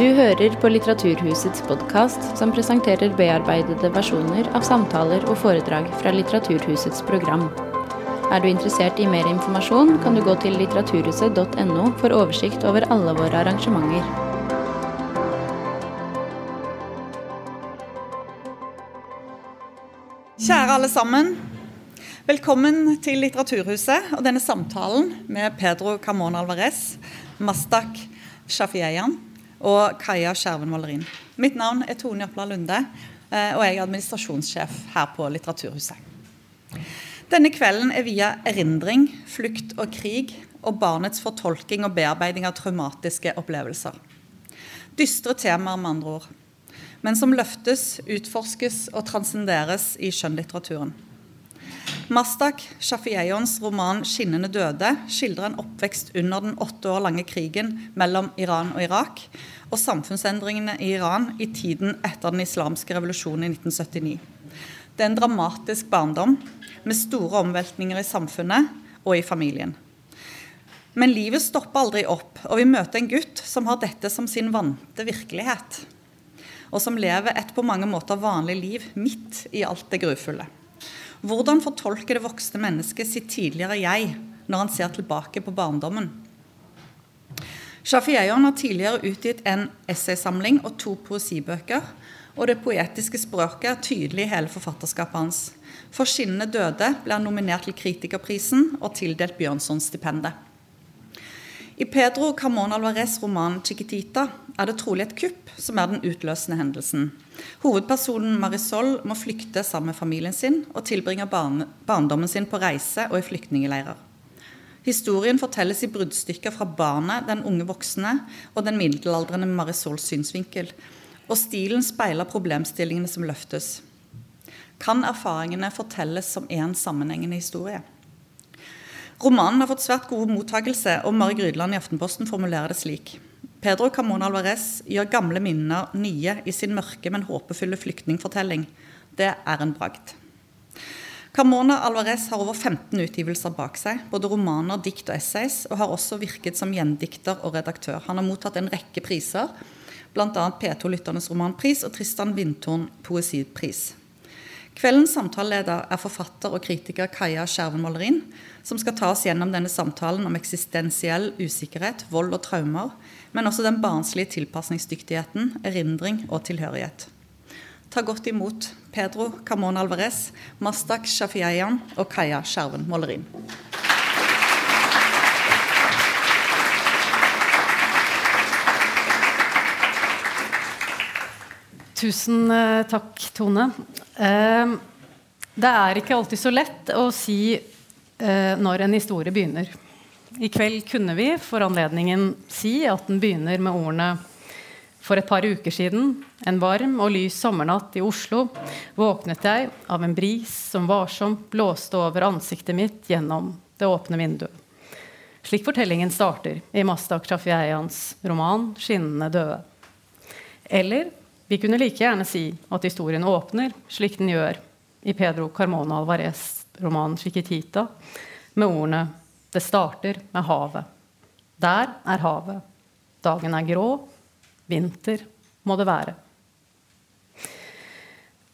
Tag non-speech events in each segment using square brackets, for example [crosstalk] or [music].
Du hører på Litteraturhusets podkast, som presenterer bearbeidede versjoner av samtaler og foredrag fra Litteraturhusets program. Er du interessert i mer informasjon, kan du gå til litteraturhuset.no for oversikt over alle våre arrangementer. Kjære alle sammen. Velkommen til Litteraturhuset og denne samtalen med Pedro Camón Alvarez, Mastak Shafieyan og Kaja Skjerven Valerin. Mitt navn er Tone Jopla Lunde, eh, og jeg er administrasjonssjef her på Litteraturhuset. Denne kvelden er via erindring, flukt og krig og barnets fortolking og bearbeiding av traumatiske opplevelser. Dystre temaer, med andre ord. Men som løftes, utforskes og transcenderes i skjønnlitteraturen. Mastak Shafieyons roman 'Skinnende døde' skildrer en oppvekst under den åtte år lange krigen mellom Iran og Irak, og samfunnsendringene i Iran i tiden etter den islamske revolusjonen i 1979. Det er en dramatisk barndom med store omveltninger i samfunnet og i familien. Men livet stopper aldri opp, og vi møter en gutt som har dette som sin vante virkelighet. Og som lever et på mange måter vanlig liv midt i alt det grufulle. Hvordan fortolker det voksne mennesket sitt tidligere jeg når han ser tilbake på barndommen? Shafieyon har tidligere utgitt en essaysamling og to poesibøker. Og det poetiske språket er tydelig i hele forfatterskapet hans. For 'Skinnende døde' ble han nominert til Kritikerprisen og tildelt Bjørnsonstipendet. I Pedro Camón Alvarez' roman 'Chiquitita' er det trolig et kupp som er den utløsende hendelsen. Hovedpersonen Marisol må flykte sammen med familien sin og tilbringer barn barndommen sin på reise og i flyktningleirer. Historien fortelles i bruddstykker fra barnet, den unge voksne og den middelaldrende Marisols synsvinkel. Og stilen speiler problemstillingene som løftes. Kan erfaringene fortelles som én sammenhengende historie? Romanen har fått svært god mottakelse, og Mari Grydland i Aftenposten formulerer det slik. Pedro Camón Alvarez gjør gamle minner nye i sin mørke, men håpefulle flyktningfortelling. Det er en bragd. Carmona Alvarez har over 15 utgivelser bak seg, både romaner, dikt og essays, og har også virket som gjendikter og redaktør. Han har mottatt en rekke priser, bl.a. P2-lytternes romanpris og Tristan Vindtorn poesipris. Kveldens samtaleleder er forfatter og kritiker Kaja Skjerven Målerin, som skal ta oss gjennom denne samtalen om eksistensiell usikkerhet, vold og traumer, men også den barnslige tilpasningsdyktigheten, erindring og tilhørighet. Ta godt imot Pedro Camón Alvarez, Mastak Shafiayan og Kaja Skjerven Målerin. Tusen eh, takk, Tone. Eh, det er ikke alltid så lett å si eh, når en historie begynner. I kveld kunne vi for anledningen si at den begynner med ordene For et par uker siden, en varm og lys sommernatt i Oslo, våknet jeg av en bris som varsomt blåste over ansiktet mitt gjennom det åpne vinduet. Slik fortellingen starter i Mastak Shafieyans roman 'Skinnende døde'. Eller vi kunne like gjerne si at historien åpner slik den gjør i Pedro Carmona Alvarez roman 'Chiquitita', med ordene 'Det starter med havet'. Der er havet. Dagen er grå. Vinter må det være.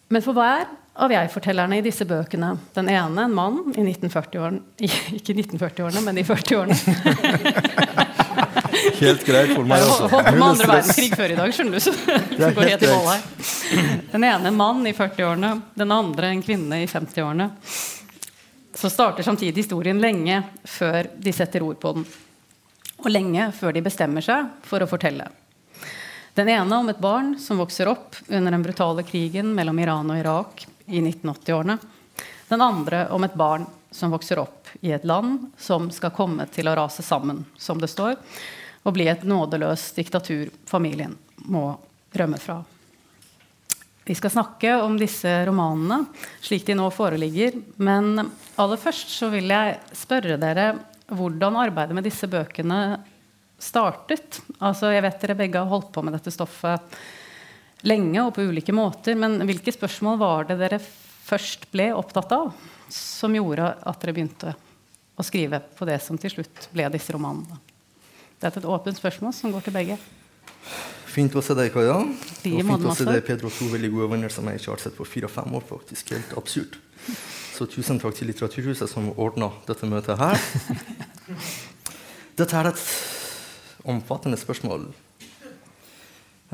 Men for hver av jeg-fortellerne i disse bøkene, den ene en mann i 1940-årene Ikke i 1940-årene, men i 40-årene. [laughs] Helt greit for meg. Også. Holdt på med andre verdenskrig før i dag, skjønner du. Så det [laughs] går helt i mål her. Den ene en mann i 40-årene, den andre en kvinne i 50-årene. Så starter samtidig historien lenge før de setter ord på den. Og lenge før de bestemmer seg for å fortelle. Den ene om et barn som vokser opp under den brutale krigen mellom Iran og Irak i 1980-årene. Den andre om et barn som vokser opp i et land som skal komme til å rase sammen, som det står, og bli et nådeløst diktatur familien må rømme fra. Vi skal snakke om disse romanene slik de nå foreligger. Men aller først så vil jeg spørre dere hvordan arbeidet med disse bøkene startet. Altså, jeg vet dere begge har holdt på med dette stoffet lenge og på ulike måter. Men hvilke spørsmål var det dere først ble opptatt av, som gjorde at dere begynte å skrive på det som til slutt ble disse romanene? Det er et åpent spørsmål som går til begge. Fint å se deg, Kaja. Og fint å se deg, Pedro. To veldig gode venner som jeg ikke har sett på fire-fem år. faktisk. Helt absurd. Så tusen takk til Litteraturhuset som ordna dette møtet her. [laughs] Dette er et omfattende spørsmål.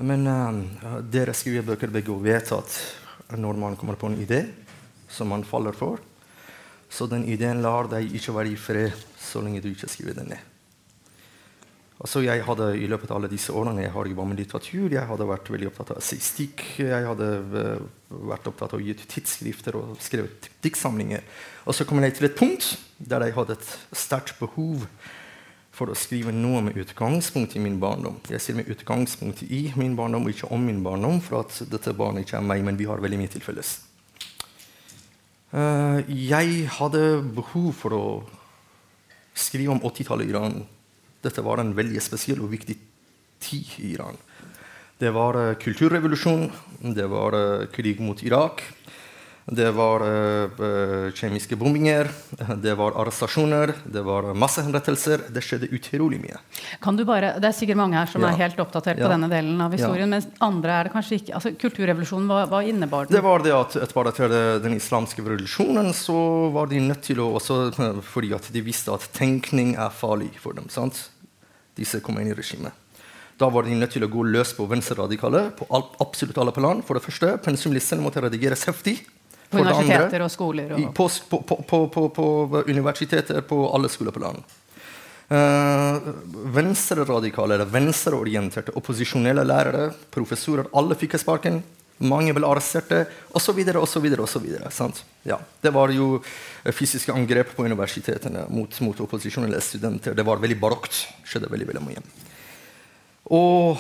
Men eh, dere skriver bøker begge vet at når man kommer på en idé som man faller for, så den ideen lar deg ikke være i fred så lenge du ikke skriver den ned. Altså jeg hadde I løpet av alle disse årene jeg har jobba med litteratur, jeg hadde vært veldig opptatt av assistikk, Jeg hadde eh, vært opptatt av å gi ut tidsskrifter og skrevet diktsamlinger. Og så kom jeg til et punkt der jeg hadde et sterkt behov for å skrive noe med utgangspunkt i min barndom. Jeg sier med utgangspunkt i min barndom og ikke om min barndom, for at dette barnet ikke er meg, men vi har veldig mye til felles. Eh, jeg hadde behov for å skrive om 80-tallet i Iran. Dette var en veldig spesiell og viktig tid i Iran. Det var eh, kulturrevolusjon, det var eh, krig mot Irak, det var eh, eh, kjemiske bombinger, [laughs] det var arrestasjoner, det var massehenrettelser. Det skjedde utrolig mye. Kan du bare, det er sikkert mange her som Ja. er helt oppdatert på denne delen av historien, mens andre er det kanskje ikke. Altså, Kulturrevolusjonen, hva, hva innebar den? Det var det at etterpå etter den islamske revolusjonen så var de nødt til å også [laughs] Fordi at de visste at tenkning er farlig for dem. sant? Disse Khomeini-regimet. Da var de nødt til å gå løs på venstreradikale på absolutt alle plan. For det første, Pensumlisten måtte redigeres heftig. På andre, universiteter og skoler og på, på, på, på, universiteter på alle skoleplan. Uh, venstreradikale eller venstreorienterte opposisjonelle lærere, professorer, alle fikk sparken. Mange ble arresterte, osv. osv. osv. Ja. Det var jo eh, fysiske angrep på universitetene mot, mot opposisjonelle studenter. Det var veldig barokt. skjedde veldig, veldig mye. Og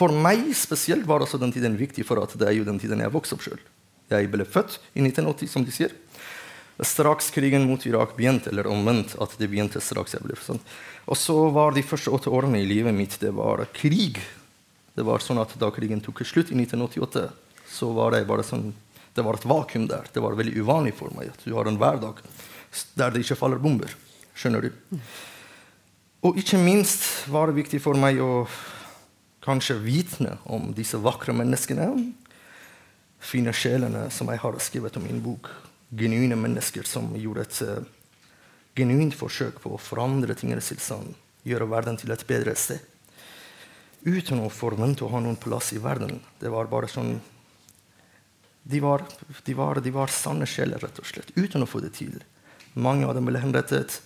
for meg spesielt var også den tiden viktig, for at det er jo den tiden jeg vokste opp sjøl. Jeg ble født i 1980, som de sier. Straks krigen mot Irak begynte, eller omvendt. at det begynte straks jeg ble sånn. Og så var de første åtte årene i livet mitt det var krig. Det var sånn at Da krigen tok slutt i 1988, så var det bare sånn, det var et vakuum der. Det var veldig uvanlig for meg at du har en hverdag der det ikke faller bomber. Skjønner du? Og ikke minst var det viktig for meg å kanskje vitne om disse vakre menneskene. Fine sjelene som jeg har skrevet om i min bok. Genuine mennesker som gjorde et uh, genuint forsøk på å forandre tingenes tilstand. Gjøre verden til et bedre sted. Uten å forvente å ha noen plass i verden. Det var bare sånn De var, de var, de var sanne sjeler, rett og slett. Uten å få det til. Mange av dem ble henrettet.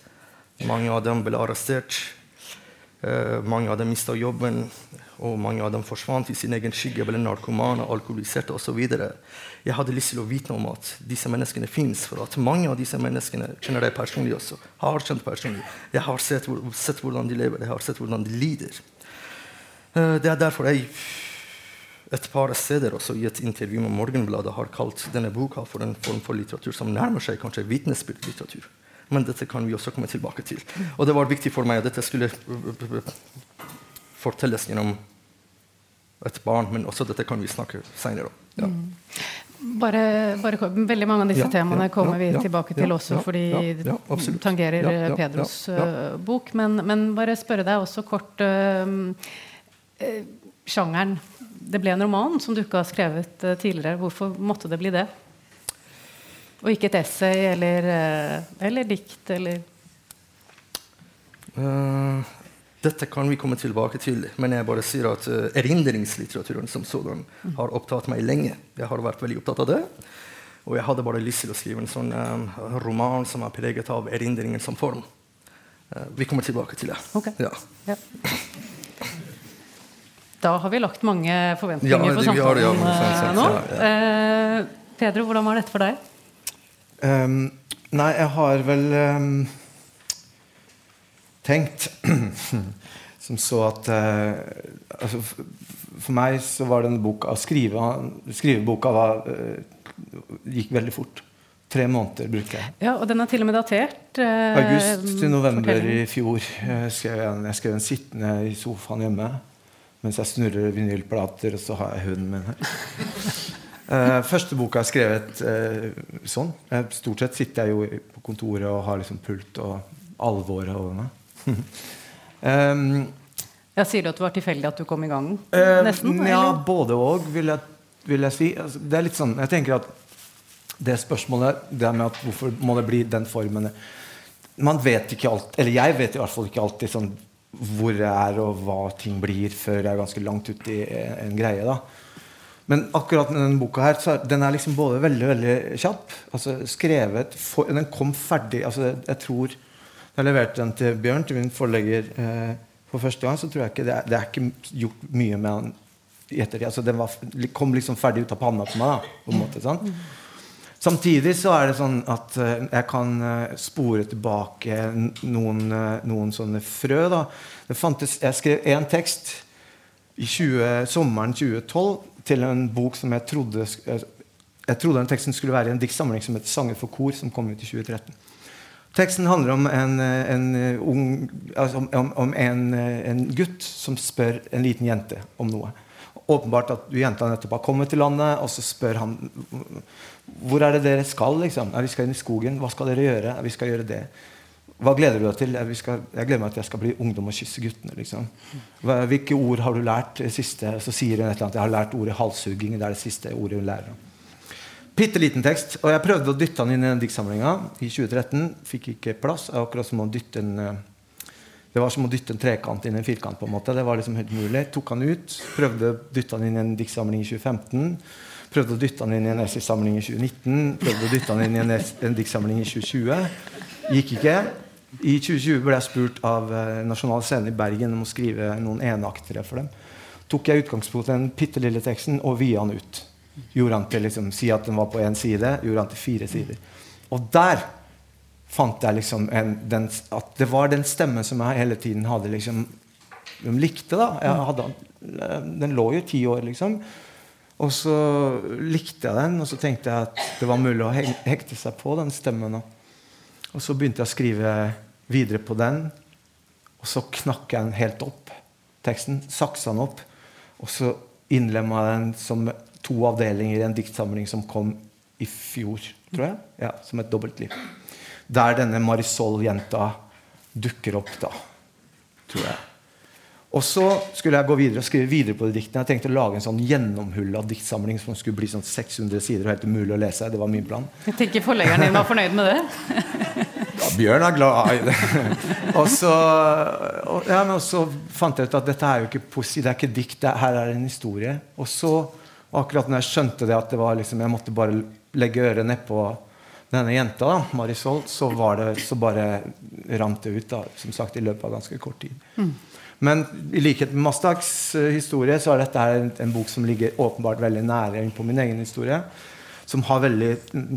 Mange av dem ble arrestert. Eh, mange av dem mista jobben, og mange av dem forsvant i sin egen skygge, ble narkomane, alkoholiserte osv. Jeg hadde lyst til å vite om at disse menneskene fins, for at mange av disse menneskene kjenner jeg personlig også. har kjent personlig. Jeg har sett, sett hvordan de lever, jeg har sett hvordan de lider. Eh, det er derfor jeg et par steder også i et intervju med Morgenbladet har kalt denne boka for en form for litteratur som nærmer seg kanskje vitnesbyrdlitteratur. Men dette kan vi også komme tilbake til. Og det var viktig for meg at dette skulle fortelles gjennom et barn, men også dette kan vi snakke seinere om. Ja. Bare, bare, veldig mange av disse Ja, temaene ja, kommer vi tilbake til også, fordi ja, det tangerer eh, Pedros eh, bok. Men, men bare spørre deg også kort uh, uh, Sjangeren. Det ble en roman som du ikke har skrevet tidligere. Hvorfor måtte det bli det? Og ikke et essay eller, eh, eller dikt eller uh, dette kan vi komme tilbake til, men jeg bare sier at uh, erindringslitteraturen som sådan har opptatt meg lenge. Jeg har vært veldig opptatt av det. Og jeg hadde bare lyst til å skrive en sånn eh, roman som er preget av erindringen som form. Vi kommer tilbake til det. Ok. Ja. Ja. Da har vi lagt mange forventninger Ja, ja, samtalen sånn nå. ja, Eh, Pedro, hvordan var dette for deg? Ehm, nei, jeg har vel um, tenkt [clears throat] som så at uh, altså, For meg så var denne boka skrive, Skriveboka var, uh, gikk veldig fort. Tre måneder bruker jeg. Ja, og den er til og med datert. Uh, August til november i fjor skrev jeg, jeg skrev den sittende i sofaen hjemme mens jeg snurrer vinylplater, og så har jeg hunden min her. [laughs] Eh, første boka er skrevet uh, sånn. Uh, stort sett sitter jeg jo på kontoret og har liksom pult og alvoret over meg. [laughs] um, jeg Sier du at det var tilfeldig at du kom i gang? Eh, Nesten? ja, eller? både og, vil vil jeg si. Altså, det er litt sånn, jeg tenker at det spørsmålet det med at hvorfor må det bli den formen Man vet ikke alt, eller jeg vet i hvert fall ikke alltid sånn, hvor jeg er og hva ting blir, før jeg er ganske langt ute i en greie. da men akkurat med denne boka her, er, den er liksom både veldig veldig kjapp. altså skrevet, for, Den kom ferdig altså jeg tror jeg leverte den til Bjørn, til min forlegger, eh, for første gang, så tror jeg ikke det er, det er ikke gjort mye med den i ettertid. Altså, den var, kom liksom ferdig ut av panna på meg. da, på en måte, sant? Samtidig så er det sånn at uh, jeg kan uh, spore tilbake noen, uh, noen sånne frø. da. Det fantes, jeg skrev én tekst i 20, sommeren 2012 til en bok som jeg trodde jeg trodde den teksten skulle være i en diktsamling som heter 'Sanger for kor', som kom ut i 2013. Teksten handler om en, en, ung, altså om, om en, en, gutt som spør en liten jente om noe. Åpenbart at jenta nettopp har kommet til landet, og så spør han hvor er det dere skal. liksom? Ja, vi skal inn i skogen. Hva skal dere gjøre? Ja, vi skal gjøre det. Hva gleder du deg til? Jeg, skal, jeg, gleder meg til jeg skal bli ungdom og kysse guttene. Liksom. Hvilke ord har du lært? Siste? Så sier hun et eller annet. Jeg har lært ordet halshugging. Det er det siste ordet hun lærer. Bitte liten tekst. Og jeg prøvde å dytte den inn i den diktsamlinga i 2013. Fikk ikke plass. Akkurat som å dytte en, eh, det var som å dytte en trekant inn i en firkant. på en måte. Det var liksom helt mulig. Tok han ut. Prøvde å dytte den inn i en diktsamling i 2015. Prøvde å dytte den inn i en essaysamling i 2019. Prøvde å dytte den inn i en, en diktsamling i 2020. Gikk ikke. I 2020 ble jeg spurt av eh, Nasjonal Scene i Bergen om å skrive noen enaktere for dem. Tok jeg utgangspunkt i den bitte lille teksten og via den ut. Gjorde han til liksom, Si at den var på én side. Gjorde han til fire sider. Og der fant jeg liksom en, den, at det var den stemmen som jeg hele tiden hadde liksom, de likte. da hadde, Den lå jo ti år, liksom. Og så likte jeg den, og så tenkte jeg at det var mulig å hekte seg på den stemmen. Og så begynte jeg å skrive videre på den. Og så knakk jeg den helt opp, teksten. Saksa den opp. Og så innlemma jeg den som to avdelinger i en diktsamling som kom i fjor, tror jeg. Ja, Som et dobbeltliv. Der denne Marisol-jenta dukker opp, da. Tror jeg. Og så skulle jeg gå videre og skrive videre på de diktene. Jeg tenkte å lage en sånn gjennomhulla diktsamling som skulle bli sånn 600 sider og helt umulig å lese. Det var min plan. Jeg tenker forleggeren din var fornøyd med det? [laughs] ja, Bjørn er glad i det. [laughs] og, så, og, ja, men så fant jeg ut at dette er jo ikke poesi, det er ikke dikt, det, her er en historie. Og så, akkurat når jeg skjønte det at det var liksom, jeg måtte bare legge øret nedpå denne jenta, da, Marisol, så, var det, så bare rant det ut. da, som sagt, i løpet av ganske kort tid. Mm. Men i likhet med Mastaks uh, historie så er dette en, en, bok som ligger åpenbart veldig nære på min egen historie. Som har veldig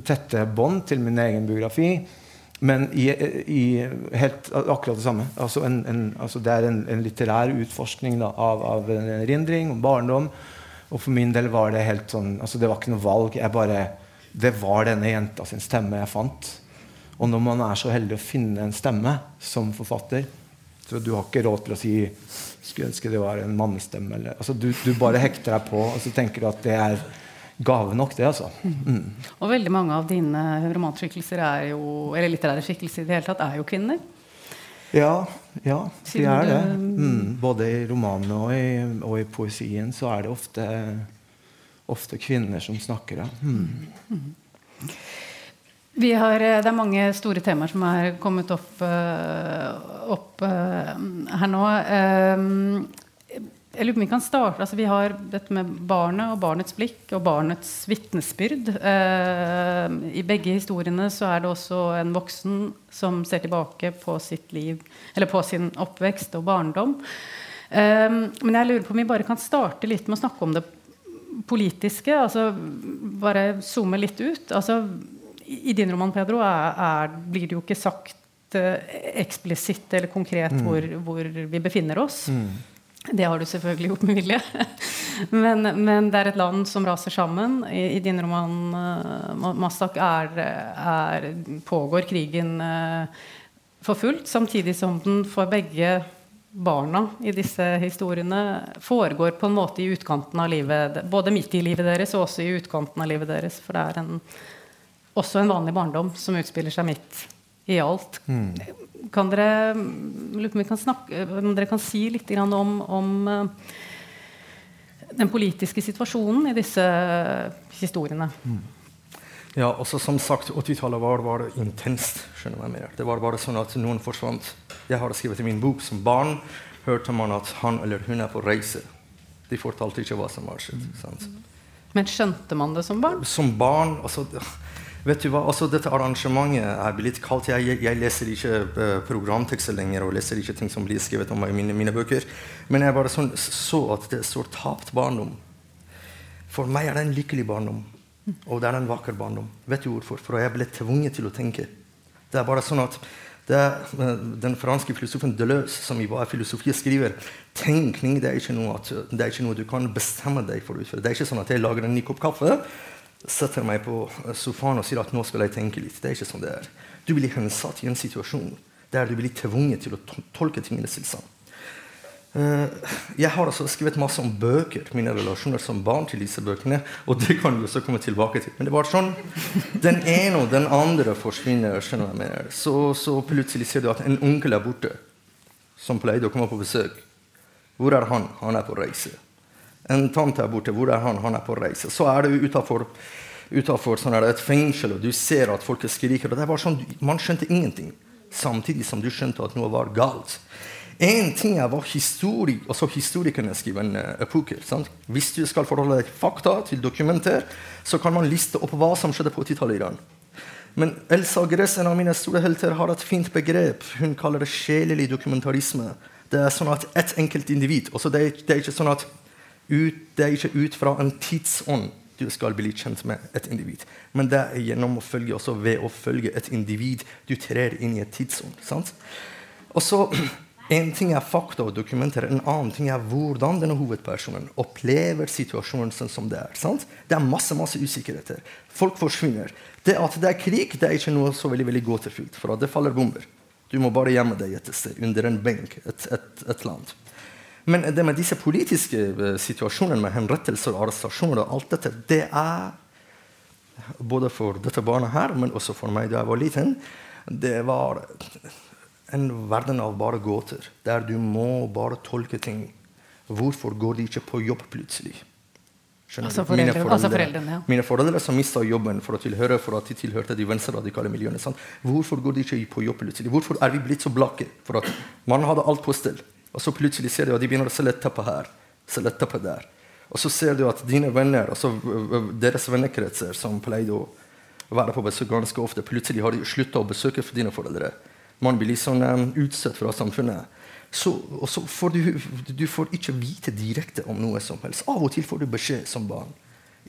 tette bånd til min egen biografi. Men i, i helt akkurat det samme. Altså en, en, altså det er en, litterær utforskning da, av, av en erindring om barndom. Og for min del var det helt sånn altså Det var ikke noe valg. Jeg bare, det var denne jenta sin stemme jeg fant. Og når man er så heldig å finne en stemme som forfatter, så du har ikke råd til å si skulle ønske det var en mannestemme. Eller, altså, du, du, bare hekter deg på, og så tenker du at det er gave nok, det. altså. Mm. Og veldig mange av dine romanskikkelser er jo, eller litterære skikkelser i det hele tatt er jo kvinner. Ja, ja de er det. Mm. Både i romanene og i, og i, poesien så er det ofte, ofte kvinner som snakker. Ja. Mm. Har, eh, det er mange store temaer som er kommet opp, eh, opp eh, her nå. Jeg lurer på om Vi kan starte, altså vi har dette med barnet og barnets blikk og barnets vitnesbyrd. I begge historiene så er det også en voksen som ser tilbake på sitt liv, eller på sin oppvekst og barndom. Men jeg lurer på om vi bare kan starte litt med å snakke om det politiske. altså Bare zoome litt ut. altså i din roman, Pedro, er, er, blir det jo ikke sagt uh, eksplisitt eller konkret mm. hvor, hvor, vi befinner oss. Mm. Det har du selvfølgelig gjort med vilje. [laughs] men, men, det er et land som raser sammen. I, i din roman uh, Mastak er, er, pågår krigen uh, for fullt, samtidig som den for begge barna i disse historiene foregår på en måte i utkanten av livet. Både midt i livet deres og også i utkanten av livet deres. For det er en også en vanlig barndom som utspiller seg midt i alt. Mm. Kan dere, vi kan snakke, dere kan si litt om, om uh, den politiske situasjonen i disse historiene? Mm. Ja, også som sagt, 80-tallet var, var intenst. skjønner jeg mer. Det var bare sånn at noen forsvant. Jeg har skrevet i min bok som barn hørte man at han eller hun er på reise. De fortalte ikke hva som var skjedd. Sant? Men skjønte man det som barn? Som barn, altså, vet du hva, altså Dette arrangementet er blitt kalt Jeg, jeg, leser ikke uh, programtekster lenger og leser ikke ting som blir skrevet om meg i mine, mine bøker. Men jeg bare sånn, så at det står 'tapt barndom'. For meg er det en lykkelig barndom. Og det er en vakker barndom. Vet du hvorfor? For jeg ble tvunget til å tenke. Det er bare sånn at er, eh, Den franske filosofen Deleuze, som i hva filosofi skriver Tenkning det er, ikke noe at, det er ikke noe du kan bestemme deg for å utføre. Det er ikke sånn at jeg lager en ny kopp kaffe, setter meg på sofaen og sier at nå skal jeg tenke litt. Det er ikke sånn det er. Du blir hensatt i en situasjon der du blir tvunget til å tolke tingene tilstand. Uh, jeg har altså skrevet masse om bøker, mine relasjoner som barn til disse bøkene. Og det kan vi også komme tilbake til. Men det var sånn den ene og den andre forsvinner. skjønner jeg mer. Så, så plutselig ser du at en onkel er borte, som pleide å komme på besøk. Hvor er han? Han er på reise. En tante er borte. Hvor er han? Han er på reise. Så er det utafor sånn et fengsel, og du ser at folk skriker. og det var sånn, Man skjønte ingenting, samtidig som du skjønte at noe var galt. Én ting er hva historik, altså historikerne skriver en uh, epoke. Sant? Hvis du skal forholde deg fakta, til dokumenter, så kan man liste opp hva som skjedde på 80-tallet i Iran. Men Elsa Gress, en av mine store helter, har et fint begrep. Hun kaller det sjelelig dokumentarisme. Det er sånn at ett enkelt individ Også det, er, det, er, ikke sånn at ut, det er ikke ut fra en tidsånd du skal bli kjent med et individ. Men det er gjennom å følge også ved å følge et individ du trer inn i et tidsånd. Sant? Og så En ting er fakta og dokumenter, en annen ting er hvordan denne hovedpersonen opplever situasjonen sånn som det er. Sant? Det er masse masse usikkerheter. Folk forsvinner. Det at det er krig, det er ikke noe så veldig veldig gåtefullt. For det faller bomber. Du må bare gjemme deg et sted, under en benk et, et, et land. Men det med disse politiske uh, situasjonene med henrettelser og arrestasjoner og alt dette, det er både for dette barnet her, men også for meg da jeg var liten, det var en verden av bare gåter, der du må bare tolke ting. Hvorfor går de ikke på jobb plutselig? Altså foreldre, mine, foreldre, altså foreldrene, ja. mine foreldre som mista jobben for å tilhøre for at de tilhørte de venstreradikale miljøene. Sant? Hvorfor går de ikke på jobb plutselig? Hvorfor er vi blitt så blakke? For at man hadde alt på stell. Og så plutselig ser du at de begynner å slette på her. slette på der. Og så ser du at dine venner, altså deres vennekretser, som pleide å være på besøk ganske ofte, plutselig har de slutta å besøke for dine foreldre man blir litt sånn um, utsatt fra samfunnet. Så, og så får du, du får ikke vite direkte om noe som helst. Av og til får du beskjed som barn.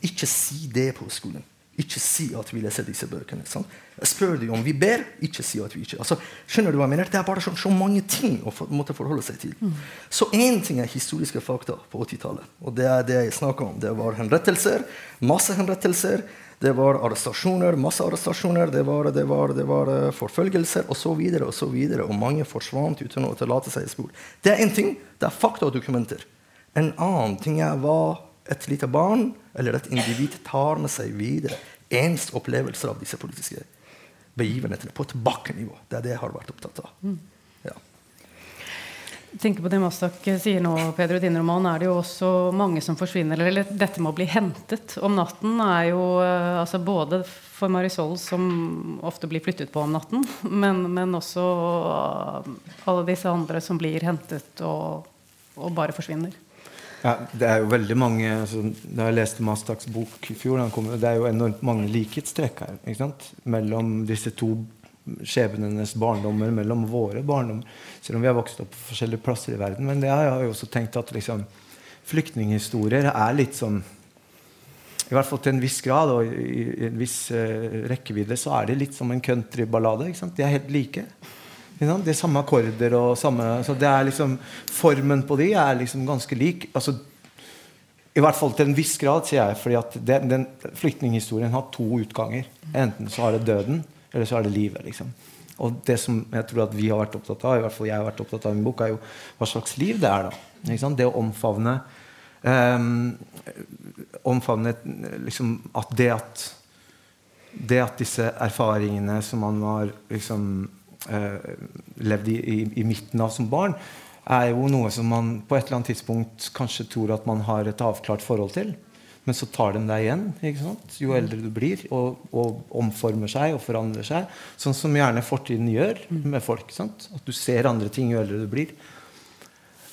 Ikke si det på skolen. Ikke si at vi leser disse bøkene. Sant? Jeg spør dem om vi ber, ikke si at vi ikke altså, skjønner du hva jeg mener? Det er bare så, så mange ting å for, måtte forholde seg til. Mm. Så én ting er historiske fakta på 80-tallet. Og det er det jeg snakker om. Det var henrettelser. Masse henrettelser. Det var arrestasjoner, masse arrestasjoner, det var, det var, det var uh, forfølgelser osv. Og, og, og mange forsvant uten å etterlate seg spor. Det er én ting. Det er fakta og dokumenter. En annen ting er hva et lite barn eller et individ tar med seg videre. Ens opplevelser av disse politiske begivenhetene på et bakkenivå. Det er det jeg har vært opptatt av. Mm tenker på det Mastak sier nå, Pedro, i din roman, er det jo også mange som forsvinner. Eller dette med å bli hentet om natten er jo eh, altså både for Marisol, som ofte blir flyttet på om natten, men, men også alle disse andre som blir hentet og, og bare forsvinner. Ja, det er jo veldig mange altså, Da jeg leste Mastaks bok i fjor, kom, det er jo enormt mange likhetstrekk her mellom disse to skjebnenes barndommer mellom våre barndommer. Selv om vi har vokst opp på forskjellige plasser i verden. Men det har jeg også tenkt at liksom, flyktninghistorier er litt sånn I hvert fall til en viss grad og i, en viss uh, rekkevidde så er det litt som en countryballade. De er helt like. Det er samme akkorder og samme så det er liksom, Formen på de er liksom ganske lik. altså i hvert fall til en viss grad, sier jeg. fordi at den, den Flyktninghistorien har to utganger. Enten så er det døden, eller så er det livet. liksom. Og det som jeg tror at vi har vært opptatt av, i hvert fall jeg har vært opptatt av i min bok, er jo hva slags liv det er. da. Det å omfavne um, Omfavne liksom, at det at det at disse erfaringene som man har liksom, levd i, i, i, midten av som barn, er jo noe som man på et eller annet tidspunkt kanskje tror at man har et avklart forhold til. Men så tar de deg igjen jo eldre du blir, og, og, omformer seg og forandrer seg. Sånn som gjerne fortiden gjør med folk. Sant? At du ser andre ting jo eldre du blir.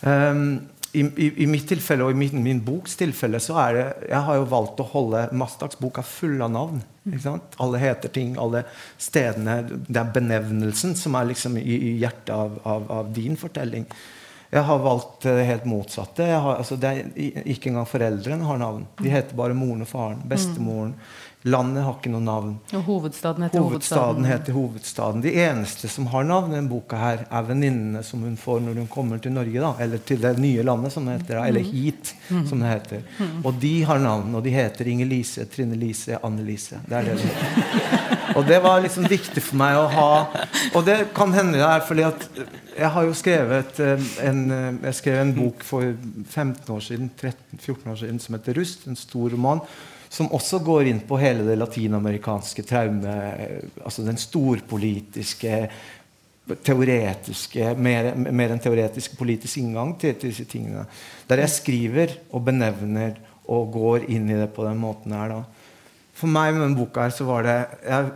Um, i, i, i, mitt tilfelle og i min, min, boks tilfelle så er det Jeg har jo valgt å holde Mastaks bok er full av navn. Alle heter ting, alle stedene Det er benevnelsen som er liksom i, i hjertet av, av, av, din fortelling. Jeg har valgt det helt motsatte. Har, altså er, ikke engang foreldrene har navn. De heter bare moren og faren. Bestemoren. Landet har ikke noe navn. Og hovedstaden heter hovedstaden. hovedstaden heter hovedstaden. De eneste som har navn i denne boka, her er venninnene som hun får når hun kommer til Norge. Da, eller til det nye landet, som det heter. Eller mm. hit, som det heter. Mm. Og de har navn. Og de heter Inger-Lise, Trine Lise, Anne Lise. Det er det de Og det var liksom viktig for meg å ha Og det kan hende det er fordi at jeg har jo skrevet eh, en, eh, jeg skrev en bok for 15 år siden, 13-14 år siden som heter 'Rust'. En stor roman som også går inn på hele det latinamerikanske traumet. altså Den storpolitiske, teoretiske, mer, mer enn teoretisk politisk inngang til, til, disse tingene. Der jeg skriver og benevner og går inn i det på den måten her. da. For meg med denne boka her, så var det jeg er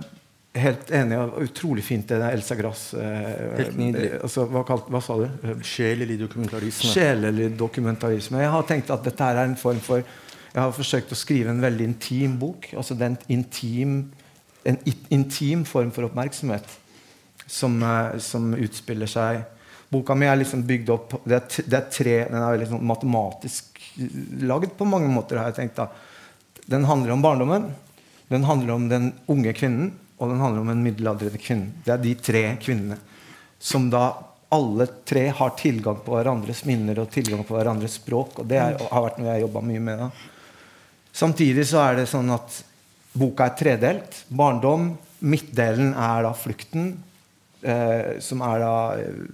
helt enig. Utrolig fint det der Elsa Grass eh, altså, hva, kalt, hva, sa du? Sjelelig dokumentarisme. Sjelelig dokumentarisme. Jeg har tenkt at dette her er en form for jeg har forsøkt å skrive en veldig intim bok. altså er intim, en intim form for oppmerksomhet som, uh, som, utspiller seg Boka mi er liksom bygd opp Det er, det er tre, Den er liksom matematisk lagd på mange måter. har jeg tenkt da. Den handler om barndommen, den handler om den unge kvinnen, og den handler om en middelaldrende kvinne. Det er de tre kvinnene som da alle tre har tilgang på hverandres minner og tilgang på hverandres språk. og Det er, har vært noe jeg har jobba mye med. da. Samtidig så er det sånn at boka er tredelt. Barndom. Midtdelen er da flukten, eh, som er da eh,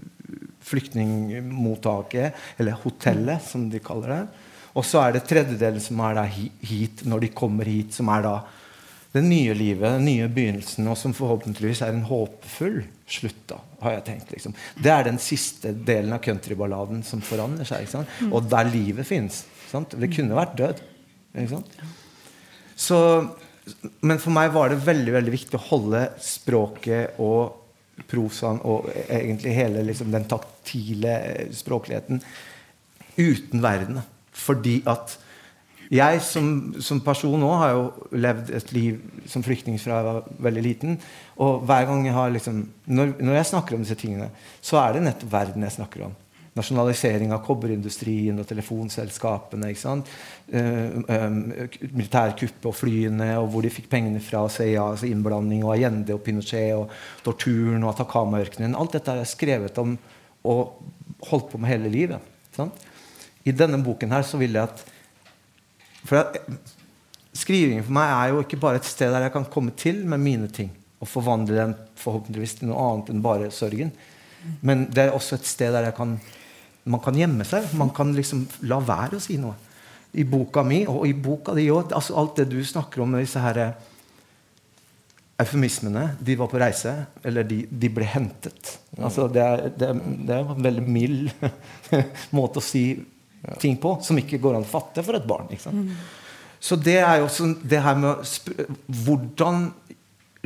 flyktningmottaket, eller hotellet, som de kaller det. Og så er det tredjedelen som er da hit, når de kommer hit, som er da det nye livet, den nye begynnelsen, og som forhåpentligvis er en håpefull slutt. da, har jeg tenkt. Liksom. Det er den siste delen av countryballaden som forandrer seg. Og der livet fins. Det kunne vært død. Så, men for meg var det veldig veldig viktig å holde språket og prosaen og egentlig hele liksom, den taktile språkligheten uten verden. Fordi at jeg som, som person nå har jo levd et liv som flyktning fra jeg var veldig liten. Og hver gang jeg har liksom, når, når jeg snakker om disse tingene, så er det nettopp verden jeg snakker om nasjonalisering av kobberindustrien og telefonselskapene. ikke sant? Uh, um, militærkuppet og flyene, og hvor de fikk pengene fra CIA, altså innblanding, og Allende og Pinochet, og torturen og Atacama-ørkenen. Alt dette er skrevet om og holdt på med hele livet. Sant? I denne boken her så vil jeg at for at, Skrivingen for meg er jo ikke bare et sted der jeg kan komme til med mine ting og forvandle dem forhåpentligvis til noe annet enn bare sørgen. Men det er også et sted der jeg kan man kan gjemme seg. Man kan liksom la være å si noe. I boka mi og i boka di òg. Altså alt det du snakker om med disse her eh, eufemismene De var på reise, eller de, de ble hentet. Altså det, er, det, det, er, en veldig mild [laughs] måte å si ting på, som ikke går an å fatte for et barn. Mm. Så det er jo også det her med Hvordan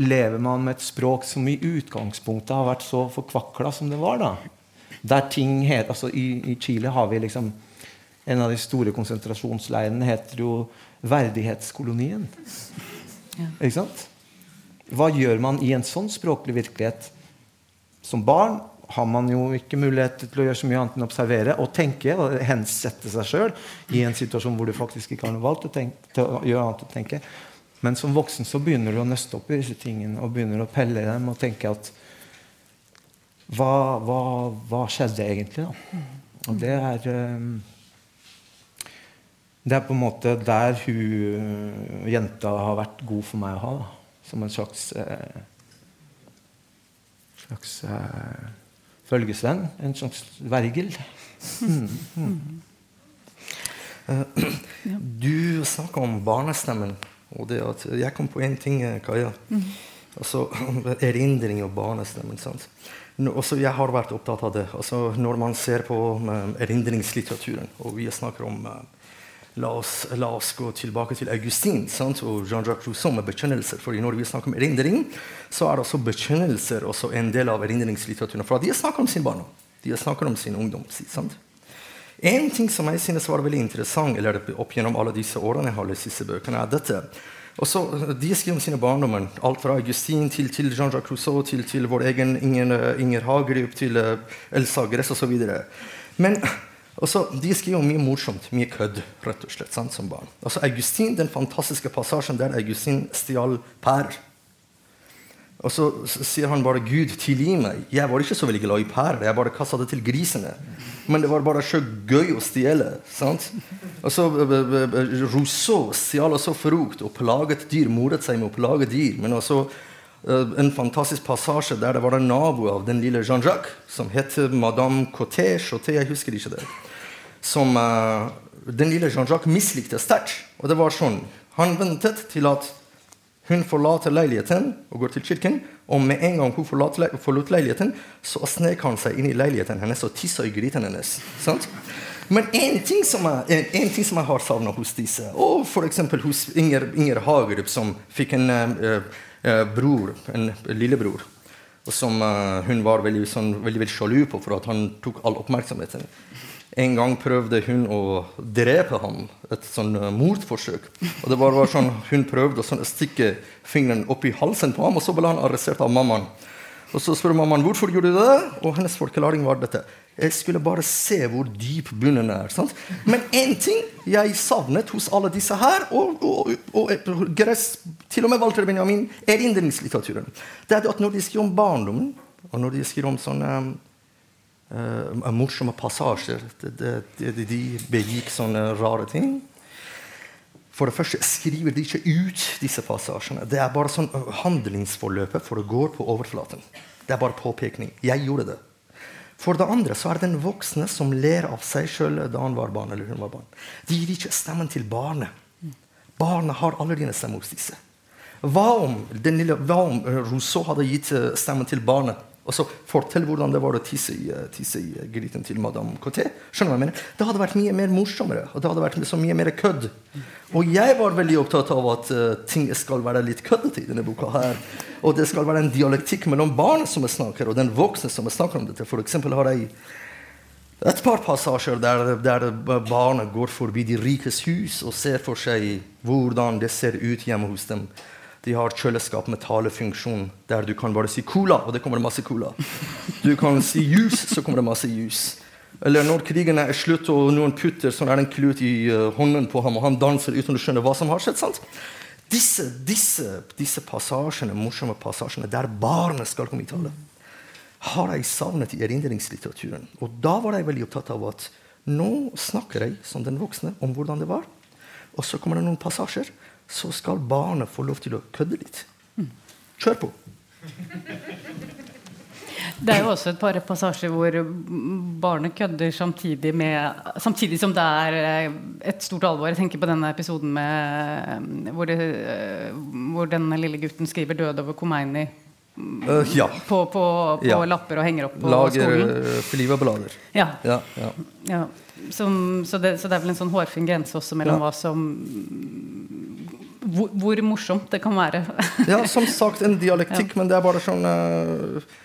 lever man med et språk som i utgangspunktet har vært så forkvakla som det var? da? Der ting het, altså i, i, Chile har vi liksom En av de store konsentrasjonsleirene heter jo Verdighetskolonien. Ja. Ikke sant? Hva gjør man i en sånn språklig virkelighet? Som barn har man jo ikke mulighet til å gjøre så mye annet enn å observere og tenke og hensette seg sjøl i en situasjon hvor du faktisk ikke har noe valgt å tenke, til å gjøre annet å tenke. Men som voksen så begynner du å nøste opp i disse tingene og begynner å pelle dem og tenke at hva, hva, hva skjedde egentlig, da? Og det er um, Det er på en måte der hun jenta har vært god for meg å ha. Da. Som en slags eh, slags eh, følgesvenn. En slags vergel. Mm, mm. Du snakker om barnestemmen Og det at Jeg kom på én ting, Kaja. Mm. Altså, erindring og barnestemmen. sant? Også jeg har vært opptatt av det. Altså, når man ser på um, erindringslitteraturen, og vi snakker om um, la, oss, la, oss, gå tilbake til Augustin sant? og Jean-Jacques Rousseau med bekjennelser. fordi når vi snakker om erindring, så er også bekjennelser også en del av erindringslitteraturen. For de snakker om sin barndom. De snakker om sin ungdom. Sant? En ting som jeg synes var veldig interessant eller opp gjennom alle disse årene jeg har lest disse bøkene, er dette. Og så, De skriver om sine barndommer. Alt fra Augustin til, til Jean-Jacques Rousseau til, til, vår egen Inger, Inger Hagerup til uh, Elsa Gress osv. Men også, de skriver mye morsomt, mye kødd, rett og slett, sant, som barn. Altså Augustin, Den fantastiske passasjen der Augustin stjal pærer. Og så sier han bare 'Gud, tilgi meg'. Jeg var ikke så veldig glad i pærer. Jeg bare kasta det til grisene. Men det var bare så gøy å stjele. sant? Og så Rousseau stjal også frukt og plaget dyr. Moret seg med å plage dyr. Men også uh, en fantastisk passasje der det var en nabo av den lille Jean-Jacques, som het Madame Coté. Choté, jeg husker ikke det. Som uh, den lille Jean-Jacques mislikte sterkt. Og det var sånn. Han ventet til at hun forlater leiligheten og går til kirken. Og med en gang hun forlot leiligheten, så snek han seg inn i leiligheten hennes og tissa i gryten hennes. Sant? Men en ting ting som jeg har savna hos disse, og f.eks. hos Inger, Inger Hagerup, som fikk en uh, uh, bror, en lillebror, og som uh, hun var veldig, sånn, veldig, veldig sjalu på for at han tok all oppmerksomheten. En gang prøvde hun å drepe ham. Et sånn uh, mordforsøk. Og det var, var sånn, Hun prøvde å sånn, stikke fingeren opp i halsen på ham, og så ble han arrestert av mammaen. Og Så spør mammaen hvorfor gjorde du det, og hennes forklaring var dette. Jeg skulle bare se hvor dyp bunnen er. Sant? Men én ting jeg savnet hos alle disse her, og, og, og, og gress, til og med Walter Benjamin, erindringslitteraturen, det er at når de skriver om barndommen, og når de skriver om sånne uh, morsomme passasjer. De, de, de, begikk sånne rare ting. For det første skriver de ikke ut disse passasjene. Det er bare sånn eh, handlingsforløpet, for det går på overflaten. Det er bare påpekning. Jeg gjorde det. For det andre så er det den voksne som ler av seg sjøl da han var barn. eller hun var barn. De gir ikke stemmen til barnet. Barnet har allerede stemme hos disse. Hva om, lille, hva om Rousseau hadde gitt stemmen til barnet? Og så fortell hvordan det var å tisse i, eh, tisse i gryten til Madame Coté. Skjønner du hva jeg mener? Det hadde vært mye mer morsommere. og det hadde vært så mye mer kødd. Og jeg var veldig opptatt av at uh, ting skal være litt køddete i denne boka. her. Og det skal være en dialektikk mellom barnet som snakker, og den voksne som snakker om dette. For eksempel har jeg et par passasjer der, der barnet går forbi de rikes hus og ser for seg hvordan det ser ut hjemme hos dem. De har kjøleskap med talefunksjon der du kan bare si 'cola', og det kommer masse cola. Du kan si 'juice', så kommer det masse juice. Eller når krigen er slutt og noen putter sånn er en klut i uh, hånden på ham, og han danser uten å skjønne hva som har skjedd. sant? Disse, disse, disse passasjene, morsomme passasjene der barnet skal komme i tale, har jeg savnet i erindringslitteraturen. Og da var jeg veldig opptatt av at nå snakker jeg som den voksne om hvordan det var. Og så kommer det noen passasjer så skal barnet få lov til å kødde litt. Kjør på. Det er jo også et par passasjer hvor barnet kødder samtidig, med, samtidig som det er eh, et stort alvor. Jeg tenker på denne episoden med, hvor, det, eh, hvor denne lille gutten skriver 'død over Khomeini' uh, ja. på, på, på ja. lapper og henger opp på Lager, skolen. Lager filiverblader. Ja. ja, ja. Som, så, det, så, det, er vel en sånn hårfin grense også mellom hva som hvor, hvor, morsomt det kan være. ja, som sagt, en dialektikk, ja. men det er bare sånn uh,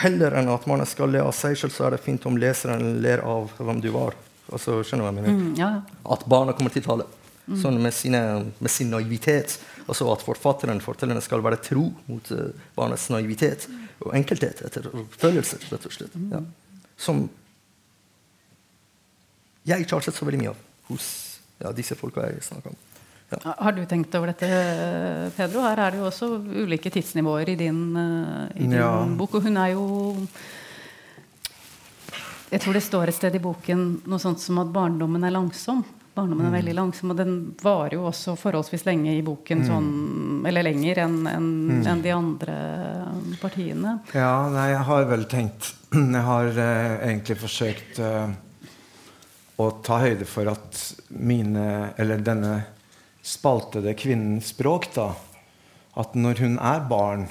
Heller enn at man skal le av seg selv, så er det fint om leseren ler av hvem du var. Altså, skjønner du hva jeg mener? Mm, ja. At barna kommer til tale. Mm. Sånn med, sine, med, sin naivitet. Altså at forfatteren fortellerne skal være tro mot uh, barnets naivitet og enkelthet etter følelser, rett og slett. Ja. Som jeg ikke har sett så veldig mye av hos ja, disse folka jeg snakker om. Ja. Har du tenkt over dette, Pedro? Her er det jo også ulike tidsnivåer i din, eh, i din ja. bok. Og hun er jo Jeg tror det står et sted i boken noe sånt som at barndommen er langsom. Barndommen er mm. veldig langsom, og den varer jo også forholdsvis lenge i boken. Mm. Sånn, eller lenger enn en, mm. en de andre partiene. Ja, nei, jeg har vel tenkt [clears throat] Jeg har eh, egentlig forsøkt eh, å ta høyde for at mine Eller denne spaltede kvinnens språk. da, At når hun er barn,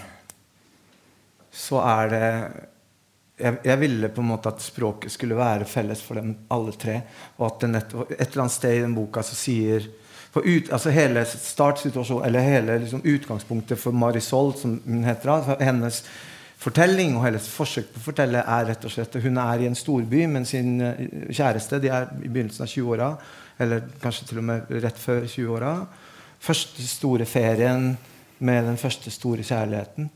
så er det jeg, jeg, ville på en måte at språket skulle være felles for dem alle tre. Og at det nett, et eller annet sted i den boka så sier ut, altså Hele eller hele liksom, utgangspunktet for Marisol, som hun heter, hennes fortelling og hennes forsøk på å fortelle er rett og slett at hun er i en storby med sin eh, kjæreste. De er i begynnelsen av 20-åra, eller kanskje til og med rett før 20-åra. Første store ferien med den første store kjærligheten.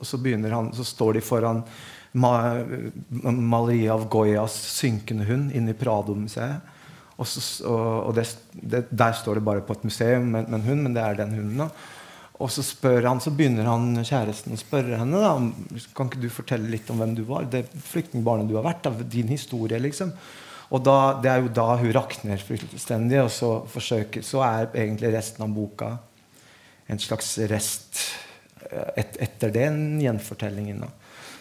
Og så, han, så står de foran maleriet av Goyas 'Synkende hund' inne i Prado-museet. Og, og, og det, det, Der står det bare på et museum med, en hund, men det er den hunden. da. Og så han, så begynner han kjæresten å spørre henne da, kan ikke du fortelle litt om hvem du var. Det flyktningbarnet du har vært. Da, din historie, liksom. Og da, Det er jo da hun rakner fullstendig, og så, forsøker, så er egentlig resten av boka en slags rest eh, et, etter den gjenfortellingen.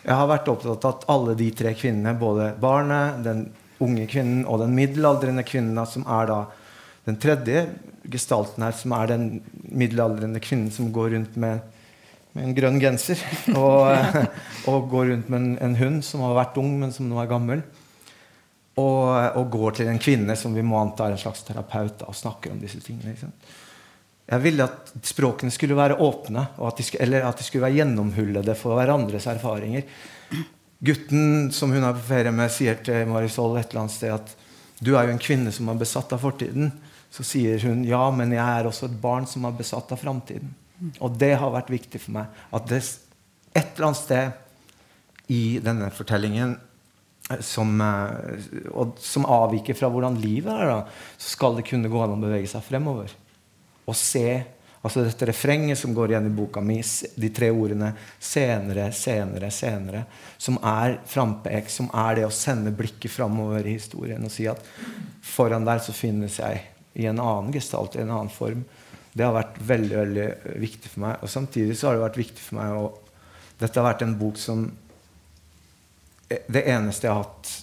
Jeg har vært opptatt av at alle de tre kvinnene, både barnet, den unge kvinnen og den middelaldrende kvinnen, som er da den tredje gestalten her, som er den middelaldrende kvinnen som går rundt med, med en grønn genser [laughs] og, og, går rundt med en, en, hund som har vært ung, men som nå er gammel. Og, og går til en kvinne som vi må anta er en slags terapeut, da, og snakker om disse tingene. Jeg ville at språkene skulle være åpne, at skulle, eller at de skulle være gjennomhullede for hverandres erfaringer. Gutten som hun er på ferie med, sier til Marisol et eller annet sted at du er jo en kvinne som er besatt av fortiden. Så sier hun ja, men jeg er også et barn som er besatt av framtiden. Og det har vært viktig for meg. At det et eller annet sted i denne fortellingen som, og som avviker fra hvordan livet er, da, så skal det kunne gå an å bevege seg fremover Og se altså dette refrenget som går igjen i boka mi, de tre ordene 'senere, senere, senere', som er frampek, som er det å sende blikket framover i historien og si at foran der så finnes jeg i en annen gestalt, i en annen form. Det har vært veldig veldig viktig for meg. Og samtidig så har det vært viktig for meg å Dette har vært en bok som Det eneste jeg har hatt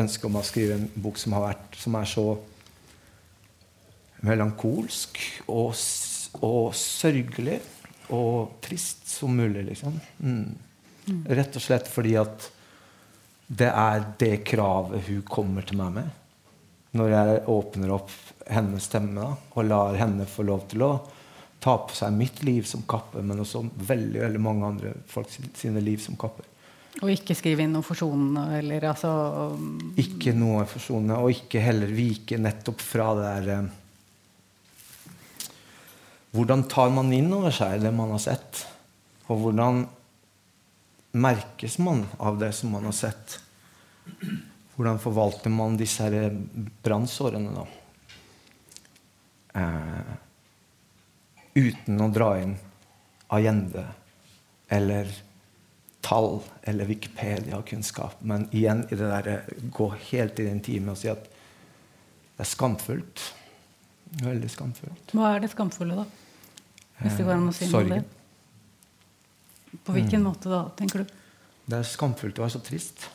ønske om å skrive en bok som, har vært, som er så melankolsk og, og sørgelig og trist som mulig. Liksom. Mm. Rett og slett fordi at det er det kravet hun kommer til meg med. Når jeg åpner opp hennes stemme og lar henne få lov til å ta på seg mitt liv som kappe, men også veldig, veldig mange andre folk sine liv som kapper. Og ikke skrive inn noe forsonende? Eller, altså, ikke noe forsonende, og ikke heller vike nettopp fra det der eh, hvordan tar man inn over seg det man har sett? Og hvordan merkes man av det som man har sett? Hvordan forvalter man disse brannsårene, da? Eh, uten å dra inn agende eller tall eller Wikipedia-kunnskap. Men igjen i det der, gå helt i det intime og si at det er skamfullt. Veldig skamfullt. Hva er det skamfulle, da? Hvis det går an å si noe om det. På hvilken mm. måte da, tenker du? Det er skamfullt å være så trist.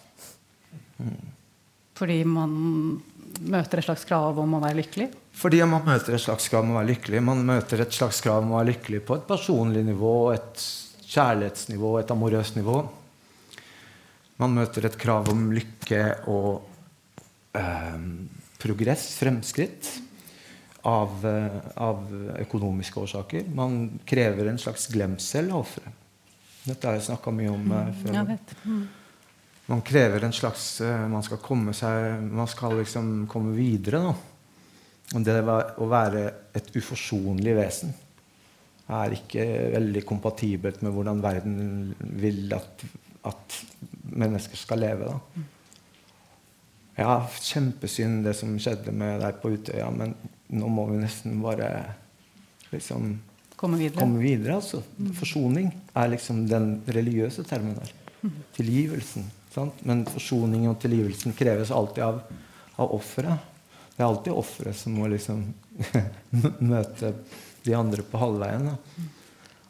Mm. Fordi man møter et slags krav om å være lykkelig? Fordi man møter et slags krav om å være lykkelig. Man møter et slags krav om å være lykkelig på et personlig nivå, et kjærlighetsnivå, et amorøst nivå. Man møter et krav om lykke og eh, progress, fremskritt av, eh, av, økonomiske årsaker. Man krever en slags glemsel av offeret. Dette har jeg snakka mye om eh, før. Mm. Man krever en slags eh, Man skal komme seg Man skal liksom komme videre. Da. Og det å være et uforsonlig vesen er ikke veldig kompatibelt med hvordan verden vil at, at mennesker skal leve. Da. Ja, kjempesynd det som skjedde med deg på Utøya, men nå må vi nesten bare liksom komme videre. Komme videre altså. mm. Forsoning er liksom den religiøse termen der. Mm. Tilgivelsen. Sant? Men forsoning og tilgivelsen kreves alltid av, av offeret. Det er alltid offeret som må liksom [laughs] møte de andre på halvveien. Da.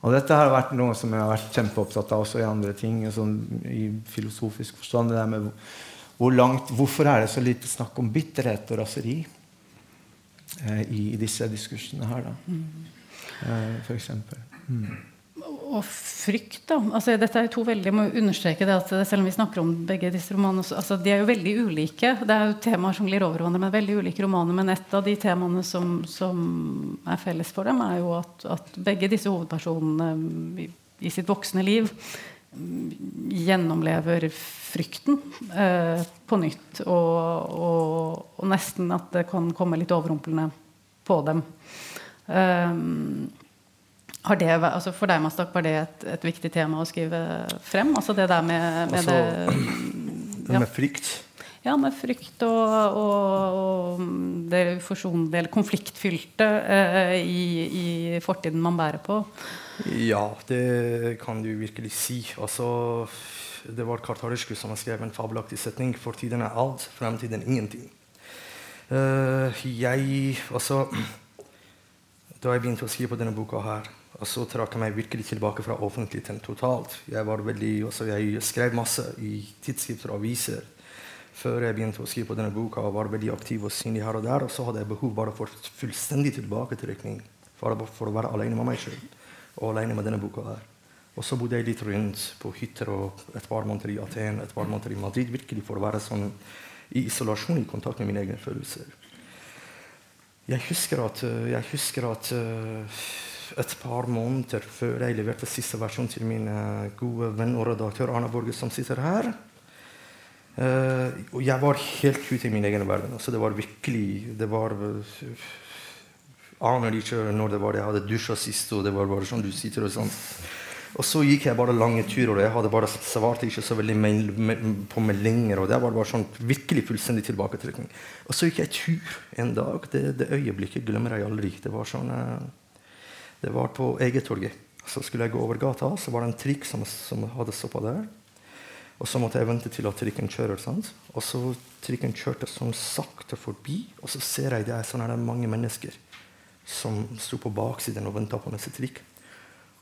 Og dette har vært noe som jeg har vært kjempeopptatt av også i andre ting. Sånn, I filosofisk forstand. det der med hvor langt, Hvorfor er det så lite snakk om bitterhet og raseri? eh, i, i, disse diskursene her, da. Mm. Eh, for eksempel. Mm og frykt, da. Altså, dette er to veldig, jeg må understreke det at Selv om vi snakker om begge disse romanene, altså, de er jo veldig ulike. Det er jo temaer som glir over hverandre, men veldig ulike romaner. Men et av de temaene som, som er felles for dem, er jo at, at begge disse hovedpersonene i, i, sitt voksne liv gjennomlever frykten eh, på nytt. Og, og, og, nesten at det kan komme litt overrumplende på dem. Um, det, altså for deg, Mastak, var det et, et, viktig tema å skrive frem? Altså det der med, med altså, det ja. Med frykt? Ja, med frykt og, og, og det forsonlige eller konfliktfylte eh, i, i, fortiden man bærer på. Ja, det kan du virkelig si. Altså, det var Kartariskus som skrev en fabelaktig setning. Fortiden er alt, fremtiden ingenting. Uh, jeg Altså [clears throat] Da jeg begynte å skrive på denne boka her og så trakk jeg meg virkelig tilbake fra offentligheten totalt. Jeg, veldig, altså jeg skrev masse i tidsskrifter og aviser før jeg begynte å skrive på denne boka. og var veldig aktiv og synlig her Og der, og så hadde jeg behov bare for fullstendig tilbaketrekning. For, for, å være alene med meg sjøl og alene med denne boka. her. Og så bodde jeg litt rundt på hytter og et par måneder i Aten et par måneder i Madrid. virkelig For å være sånn i isolasjon i kontakt med mine egne følelser. Jeg husker at, jeg husker at et par måneder før jeg leverte siste versjon til min uh, gode venn og redaktør Arne Borge, som sitter her. Uh, og jeg var helt ute i min egen verden. Altså, det var virkelig det var, uh, Aner ikke når det var det jeg hadde dusja sist. og det var bare sånn du sitter Og sånn. Og så gikk jeg bare lange turer, og jeg hadde bare svarte ikke så veldig mail, på meldinger. og Det var bare sånn virkelig fullstendig tilbaketrekning. Og så gikk jeg tur en dag. Det, det øyeblikket glemmer jeg aldri. Det var sånn... Det var på Egetorget. Så skulle jeg gå over gata, så var det en trikk som, som hadde stoppa der. Og så måtte jeg vente til at trikken kjører. Sant? Og så trikken kjørte sånn sakte forbi, og så ser jeg det er, sånn er det mange mennesker som sto på baksiden og venta på neste trikk.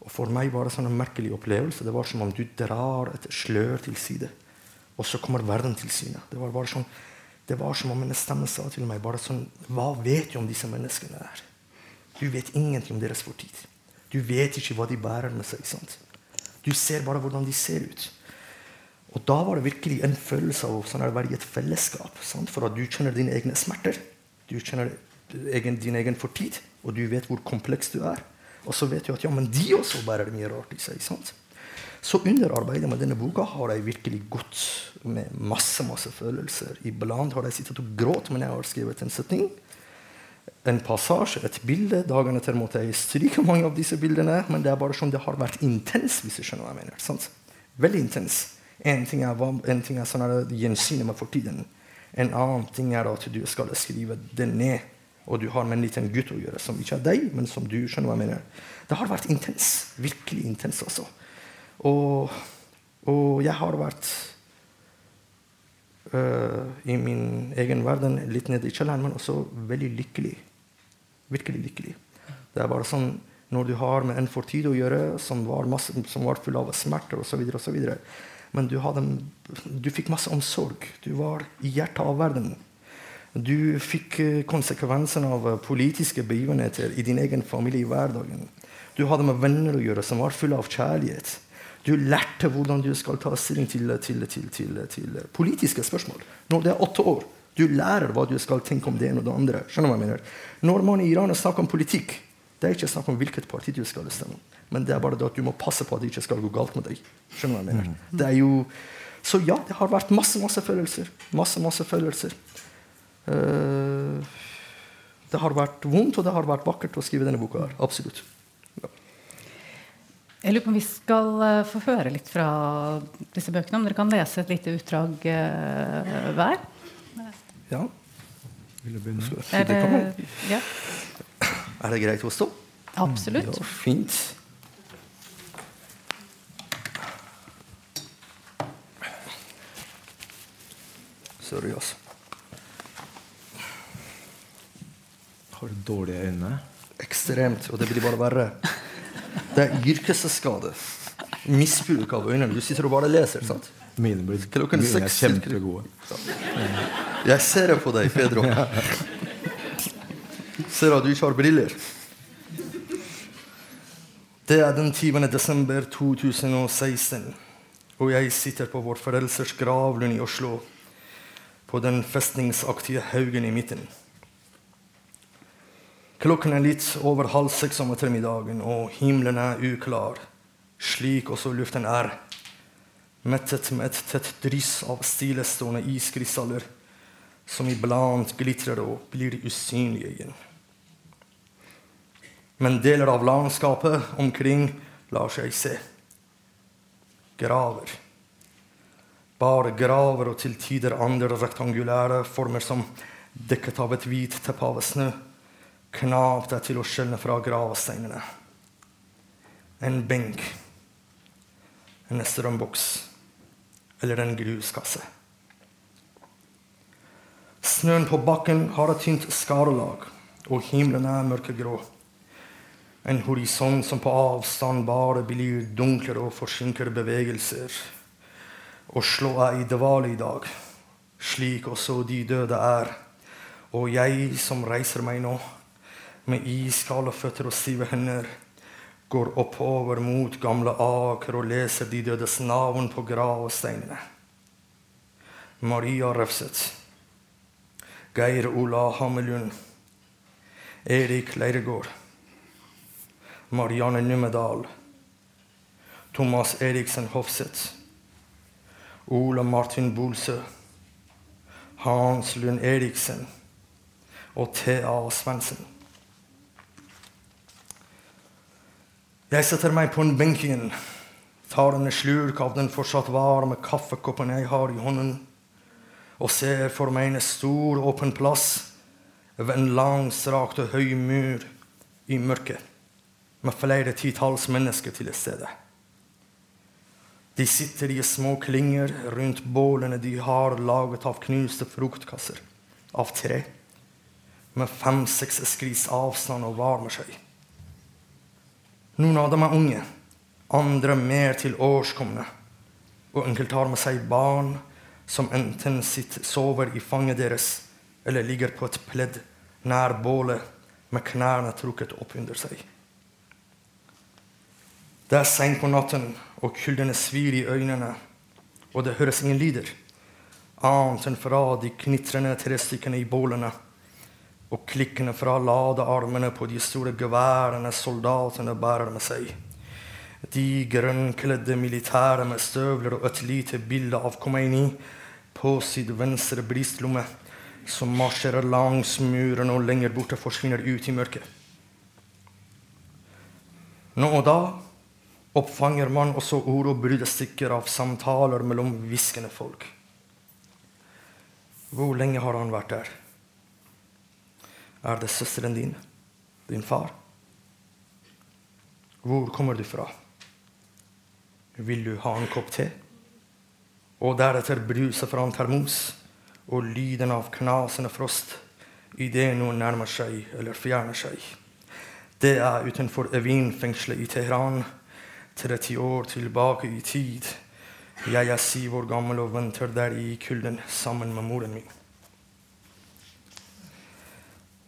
Og For meg var det sånn en merkelig opplevelse. Det var som om du drar et slør til side, og så kommer verden til syne. Det var sånn, det var som om en stemme sa til meg bare sånn Hva vet du om disse menneskene der? Du vet ingenting om deres fortid. Du vet ikke hva de bærer med seg. Sant? Du ser bare hvordan de ser ut. Og da var det virkelig en følelse av sånn å være i et fellesskap. Sant? For at du kjenner dine egne smerter. Du kjenner egen, din egen fortid, og du vet hvor kompleks du er. Og så vet du at ja, men de også bærer mye rart i seg. Sant? Så under arbeidet med denne boka har jeg virkelig gått med masse masse følelser. Iblant har jeg sittet og grått men jeg har skrevet en setning en passasje, et bilde. Dagen etter måtte jeg stryke mange av disse bildene. Men det er bare sånn det har vært intens. hvis du skjønner hva jeg mener. Sant? Veldig intens. En ting er, en ting er sånn gjensynet med fortiden. En annen ting er at du skal skrive det ned. Og du har med en liten gutt å gjøre, som ikke er deg, men som du skjønner hva jeg mener. Det har vært intens. Virkelig intens, altså. Og, og jeg har vært uh, i min egen verden litt nede i kjelleren, men også veldig lykkelig. Virkelig lykkelig. Det er bare sånn når du har med en fortid å gjøre som var, masse, som var full av smerter osv., men du, hadde, du fikk masse omsorg. Du var i hjertet av verden. Du fikk eh, konsekvensene av politiske begivenheter i din egen familie i hverdagen. Du hadde med venner å gjøre som var fulle av kjærlighet. Du lærte hvordan du skal ta stilling til, til, til, til, politiske spørsmål. Når det er åtte år. Du lærer hva du skal tenke om det ene og det andre. Skjønner hva jeg mener? Når man i Iran snakker om politikk, det er ikke snakk om hvilket parti du skal stemme. Men det er bare det at du må passe på at det ikke skal gå galt med deg. Skjønner hva jeg mener? Mm. Det er jo, så ja, det har vært masse masse følelser. Masse, masse følelser. Uh, det har vært vondt, og det har vært vakkert å skrive denne boka. her, Absolutt. Jeg lurer på om vi skal uh, få høre litt fra disse bøkene. Om dere kan lese et lite utdrag uh, hver? Ja. Vil du begynne? Er det, ja. er det greit å stå? Absolutt. Ja, fint. Sorry, altså. Har du dårlige øyne? Ekstremt. Og det blir bare verre. Det er yrkesskade. Misbruk av øynene. Du sitter og bare leser. sant? Mine blir Klokken mine er kjempegode. Jeg ser det på deg, Pedro. [laughs] Ser at du ikke har briller. Det er den 20. desember 2016, og jeg sitter på vår Frelsers gravlund i Oslo, på den festningsaktige haugen i midten. Klokken er litt over halv seks om ettermiddagen, og himmelen er uklar, slik også luften er, mettet med et tett dryss av stillestående iskrystaller som iblant glitrer og blir usynlige igjen men deler av landskapet omkring lar seg se. Graver. Bare graver og til tider andre rektangulære former som dekket av et hvit teppe av snø, knapt er til å skjelne fra gravsteinene. En benk, en strømboks eller en gruskasse. Snøen på bakken har et tynt skarelag, og himmelen er mørkegrå. En horisont som på avstand bare blir dunklere og forsinker bevegelser. Oslo er i dvale i dag, slik også de døde er. Og jeg som reiser meg nå, med iskalde føtter og stive hender, går oppover mot gamle Aker og leser de dødes navn på gravsteinene. Maria Refseth, Geir Ola Hamelund, Erik Leirgård, Marianne Numedal, Thomas Eriksen Hofseth, Ole Martin Bolsø, Hans Lund Eriksen og Thea Svendsen. Jeg setter meg på en benk igjen, tar en slurk av den fortsatt varme kaffekoppen jeg har i hånden, og ser for meg en stor, åpen plass ved en lang, strakt og høy mur i mørket med flere titalls mennesker til stede. De sitter i små klinger rundt bålene de har laget av knuste fruktkasser av tre, med fem-seks skris avstand og varmer seg. Noen av dem er unge, andre mer til årskomne, og enkelte har med seg barn som enten sitter, sover i fanget deres eller ligger på et pledd nær bålet med knærne trukket opp under seg. Det er seint på natten, og kuldene svir i øynene, og det høres ingen lyder, annet enn fra de knitrende trestykkene i bålene og klikkene fra ladearmene på de store geværene soldatene bærer med seg. De grønnkledde militære med støvler og et lite bilde av Khomeini på sitt venstre brystlomme, som marsjerer langs muren og lenger borte forsvinner ut i mørket. Nå og da oppfanger man også ord og bruddstykker av samtaler mellom hviskende folk. Hvor lenge har han vært der? Er det søsteren din? Din far? Hvor kommer du fra? Vil du ha en kopp te? Og deretter bruset fra en termos og lyden av knasende frost idet noen nærmer seg eller fjerner seg. Det er utenfor Evin-fengselet i Teheran 30 år tilbake i tid. Jeg er syv år gammel og venter der i kulden sammen med moren min.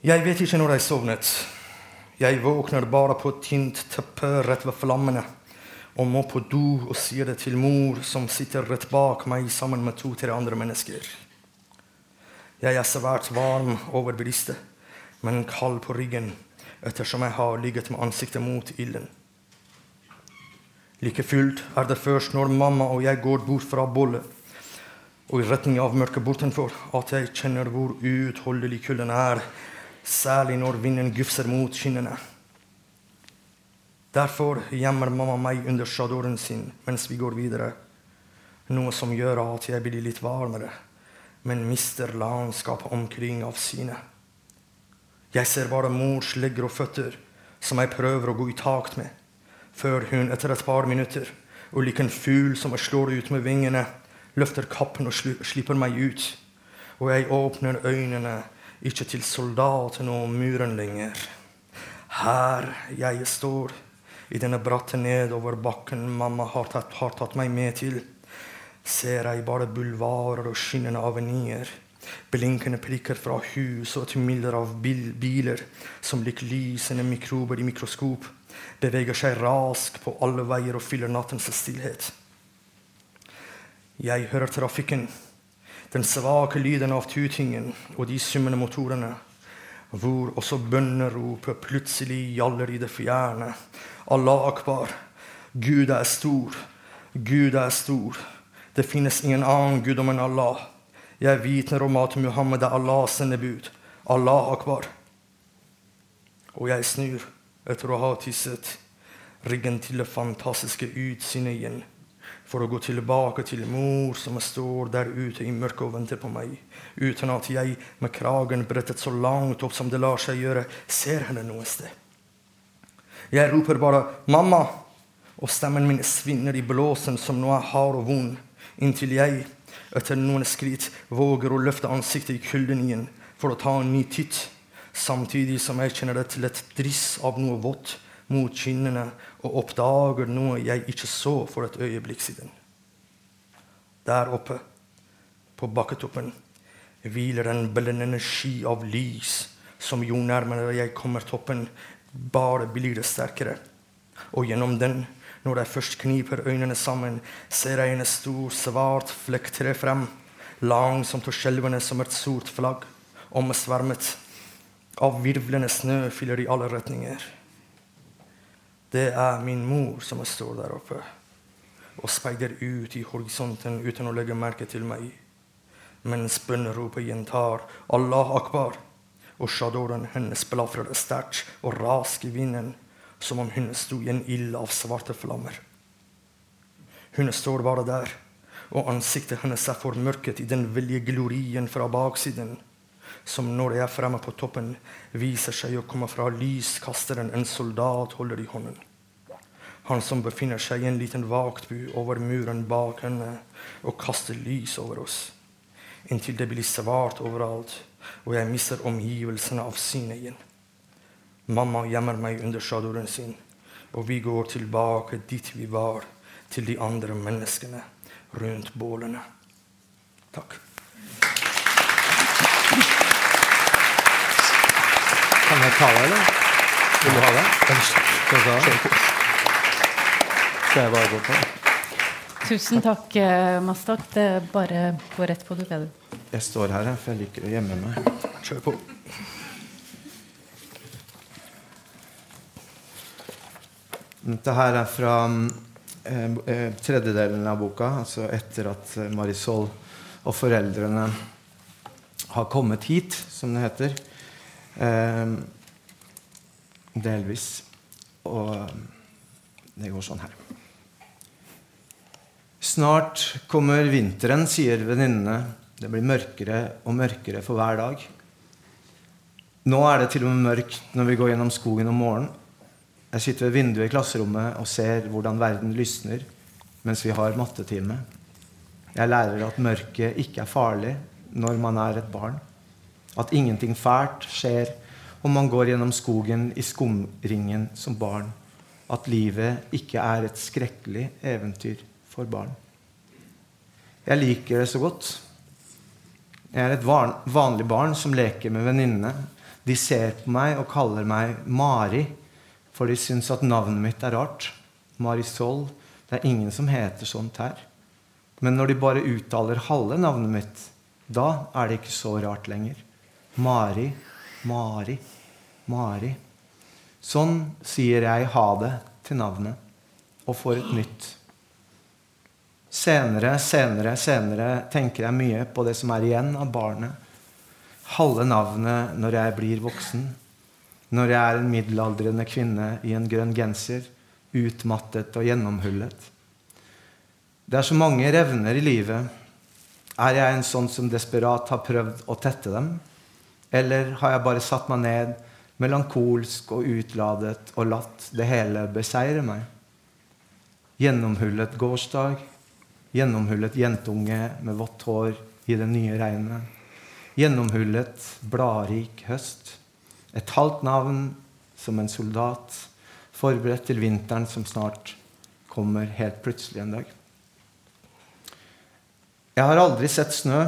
Jeg vet ikke når jeg sovnet. Jeg våkner bare på et tynt teppe rett ved flammene og må på do og sier det til mor, som sitter rett bak meg sammen med to-tre andre mennesker. Jeg er svært varm over brystet, men kald på ryggen ettersom jeg har ligget med ansiktet mot ilden. Like fullt er det først når mamma og jeg går bort fra bollet og i retning av mørket bortenfor, at jeg kjenner hvor uutholdelig kulden er, særlig når vinden gufser mot skinnene. Derfor gjemmer mamma meg under sjadoren sin mens vi går videre, noe som gjør at jeg blir litt varmere, men mister landskapet omkring av syne. Jeg ser bare mors legger og føtter, som jeg prøver å gå i takt med før hun etter et par minutter, og lik en fugl som jeg slår ut med vingene, løfter kappen og slipper meg ut. Og jeg åpner øynene, ikke til soldaten og muren lenger. Her jeg står, i denne bratte nedoverbakken mamma har tatt, har tatt meg med til, ser jeg bare bulvarer og skinnende avenyer, Blinkende prikker fra hus og et mylder av bil biler som lik lysende mikrober i mikroskop beveger seg raskt på alle veier og fyller nattens stillhet. Jeg hører trafikken, den svake lyden av tutingen og de summende motorene, hvor også bønneropet plutselig gjaller i det fjerne. Allah akbar. Gud er stor. Gud er stor. Det finnes ingen annen gud om enn Allah. Jeg vitner om at Muhammed er Allahs sendebud. Allah akbar. Og jeg snur etter å ha tisset ryggen til det fantastiske utsynet igjen. For å gå tilbake til mor som står der ute i mørket og venter på meg. Uten at jeg med kragen brettet så langt opp som det lar seg gjøre, ser henne noe sted. Jeg roper bare 'mamma', og stemmen min svinner i blåsen som nå er hard og vond, inntil jeg, etter noen skritt, våger å løfte ansiktet i kulden igjen for å ta en ny titt samtidig som jeg kjenner det til et dryss av noe vått mot kinnene og oppdager noe jeg ikke så for et øyeblikk siden. Der oppe, på bakketoppen, hviler en blendende sky av lys som jo nærmere jeg kommer toppen, bare blir det sterkere. Og gjennom den, når jeg først kniper øynene sammen, ser jeg en stor, svart flekk tre frem, langsomt og skjelvende som et sort flagg, omsvermet av virvlende snø fyller i alle retninger. Det er min mor som står der oppe og speider ut i horisonten uten å legge merke til meg, mens bønneropet gjentar 'Allah akbar', og sjadoren hennes blafrer sterkt og rask i vinden, som om hun sto i en ild av svarte flammer. Hun står bare der, og ansiktet hennes er formørket i den veldige glorien fra baksiden som når jeg er fremme på toppen, viser seg å komme fra lyskasteren en soldat holder i hånden. Han som befinner seg i en liten vaktbu over muren bak henne og kaster lys over oss, inntil det blir svart overalt og jeg mister omgivelsene av synet igjen. Mamma gjemmer meg under sjadoren sin, og vi går tilbake dit vi var, til de andre menneskene rundt bålene. Takk. Kan jeg ta det, eller? Vil du ha det? Skal jeg, bare gå på? Tusen takk, eh, Mastak. Det er bare gå rett på, du, Peder. Jeg står her, for jeg liker å gjemme meg. Kjør på. Dette her er fra eh, eh, tredjedelen av boka, altså etter at Marisol og foreldrene har kommet hit, som det heter. Eh, delvis. Og det går sånn her. Snart kommer vinteren, sier venninnene. Det blir mørkere og mørkere for hver dag. Nå er det til og med mørkt når vi går gjennom skogen om morgenen. Jeg sitter ved vinduet i klasserommet og ser hvordan verden lysner mens vi har mattetime. Jeg lærer at mørket ikke er farlig når man er et barn. At ingenting fælt skjer om man går gjennom skogen i skumringen som barn. At livet ikke er et skrekkelig eventyr for barn. Jeg liker det så godt. Jeg er et vanlig barn som leker med venninnene. De ser på meg og kaller meg Mari, for de syns at navnet mitt er rart. Marisol. Det er ingen som heter sånt her. Men når de bare uttaler halve navnet mitt, da er det ikke så rart lenger. Mari, Mari, Mari. Sånn sier jeg ha det til navnet, og får et nytt. Senere, senere, senere tenker jeg mye på det som er igjen av barnet. Halve navnet når jeg blir voksen. Når jeg er en middelaldrende kvinne i en grønn genser, utmattet og gjennomhullet. Det er så mange revner i livet. Er jeg en sånn som desperat har prøvd å tette dem? Eller har jeg bare satt meg ned, melankolsk og utladet, og latt det hele beseire meg? Gjennomhullet gårsdag, gjennomhullet jentunge med vått hår i det nye regnet. Gjennomhullet, bladrik høst. Et halvt navn som en soldat, forberedt til vinteren som snart kommer helt plutselig en dag. Jeg har aldri sett snø.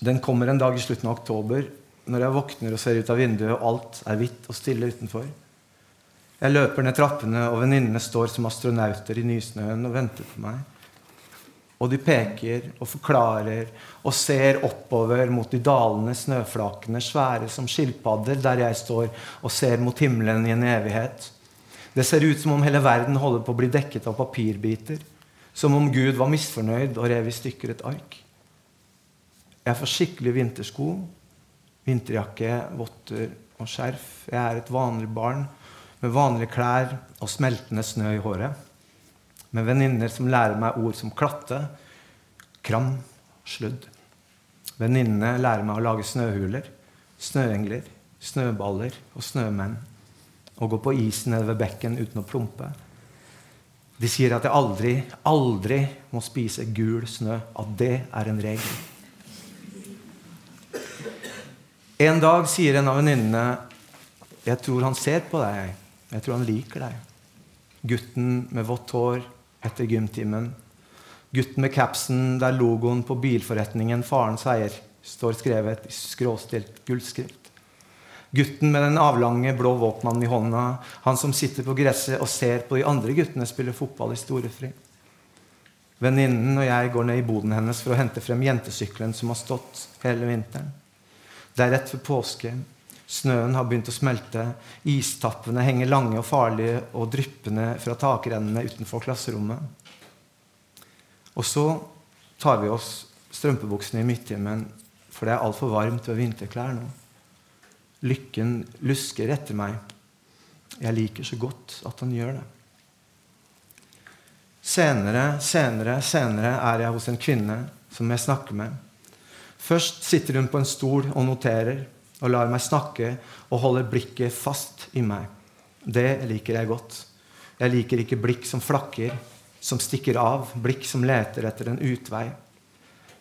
Den kommer en dag i slutten av oktober når jeg våkner og ser ut av vinduet, og alt er hvitt og stille utenfor. Jeg løper ned trappene, og venninnene står som astronauter i nysnøen og venter på meg. Og de peker og forklarer og ser oppover mot de dalende snøflakene, svære som skilpadder, der jeg står og ser mot himmelen i en evighet. Det ser ut som om hele verden holder på å bli dekket av papirbiter. Som om Gud var misfornøyd og rev i stykker et ark. Jeg får skikkelig vintersko, vinterjakke, votter og skjerf. Jeg er et vanlig barn med vanlige klær og smeltende snø i håret. Med venninner som lærer meg ord som klatte, kram, sludd. Venninnene lærer meg å lage snøhuler, snøengler, snøballer og snømenn. Og gå på isen nede ved bekken uten å plumpe. De sier at jeg aldri, aldri må spise gul snø. At det er en regel. En dag sier en av venninnene jeg tror han ser på deg. Jeg tror han liker deg. Gutten med vått hår etter gymtimen. Gutten med capsen der logoen på bilforretningen Farens eier står skrevet i skråstilt gullskrift. Gutten med den avlange, blå våtmannen i hånda. Han som sitter på gresset og ser på de andre guttene spille fotball i storefri. Venninnen og jeg går ned i boden hennes for å hente frem jentesykkelen som har stått hele vinteren. Det er rett før påske. Snøen har begynt å smelte. Istappene henger lange og farlige og dryppende fra takrennene utenfor klasserommet. Og så tar vi oss strømpebuksene i midttimen, for det er altfor varmt ved vinterklær nå. Lykken lusker etter meg. Jeg liker så godt at han gjør det. Senere, senere, senere er jeg hos en kvinne som jeg snakker med. Først sitter hun på en stol og noterer og lar meg snakke og holder blikket fast i meg. Det liker jeg godt. Jeg liker ikke blikk som flakker, som stikker av, blikk som leter etter en utvei.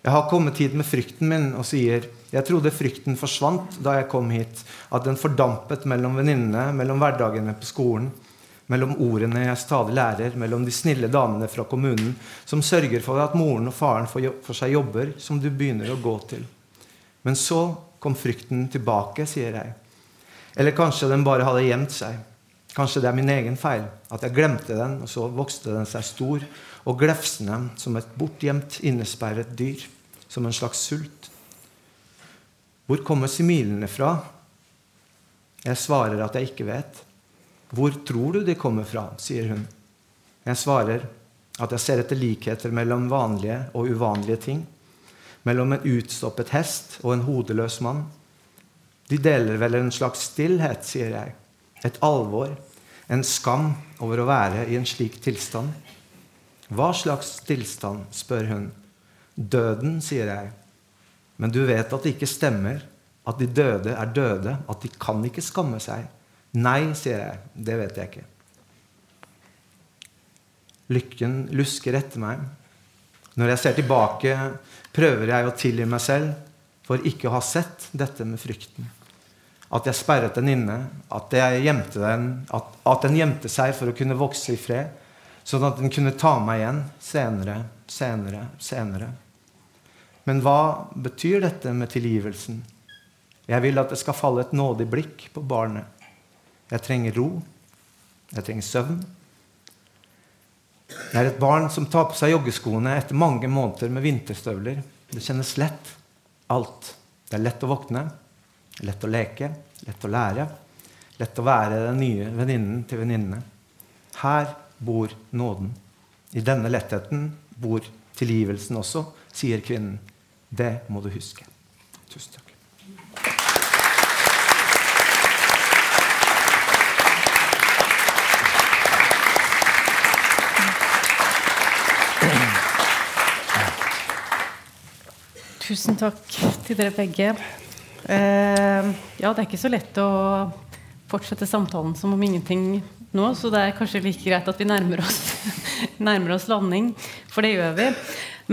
Jeg har kommet hit med frykten min og sier jeg trodde frykten forsvant da jeg kom hit, at den fordampet mellom venninnene, mellom hverdagene på skolen, mellom ordene jeg stadig lærer, mellom de snille damene fra kommunen som sørger for at moren og faren får seg jobber som du begynner å gå til. Men så kom frykten tilbake, sier jeg. Eller kanskje den bare hadde gjemt seg. Kanskje det er min egen feil, at jeg glemte den, og så vokste den seg stor og glefsende som et bortgjemt, innesperret dyr som en slags sult. Hvor kommer similene fra? Jeg svarer at jeg ikke vet. Hvor tror du de kommer fra? sier hun. Jeg svarer at jeg ser etter likheter mellom vanlige og uvanlige ting. Mellom en utstoppet hest og en hodeløs mann. De deler vel en slags stillhet, sier jeg. Et alvor. En skam over å være i en slik tilstand. Hva slags tilstand? spør hun. Døden, sier jeg. Men du vet at det ikke stemmer. At de døde er døde. At de kan ikke skamme seg. Nei, sier jeg. Det vet jeg ikke. Lykken lusker etter meg. Når jeg ser tilbake, prøver jeg å tilgi meg selv for ikke å ha sett dette med frykten. At jeg sperret den inne, at den, at, at den gjemte seg for å kunne vokse i fred, sånn at den kunne ta meg igjen senere, senere, senere. Men hva betyr dette med tilgivelsen? Jeg vil at det skal falle et nådig blikk på barnet. Jeg trenger ro. Jeg trenger søvn. Jeg er et barn som tar på seg joggeskoene etter mange måneder med vinterstøvler. Det kjennes lett. Alt. Det er lett å våkne, lett å leke, lett å lære. Lett å være den nye venninnen til venninnene. Her bor nåden. I denne lettheten bor tilgivelsen også, sier kvinnen. Det må du huske. Tusen takk. Tusen takk til dere begge. Eh, ja, det er ikke så lett å fortsette samtalen som om ingenting nå, så det er kanskje like greit at vi nærmer oss, [laughs] nærmer oss landing, for det gjør vi.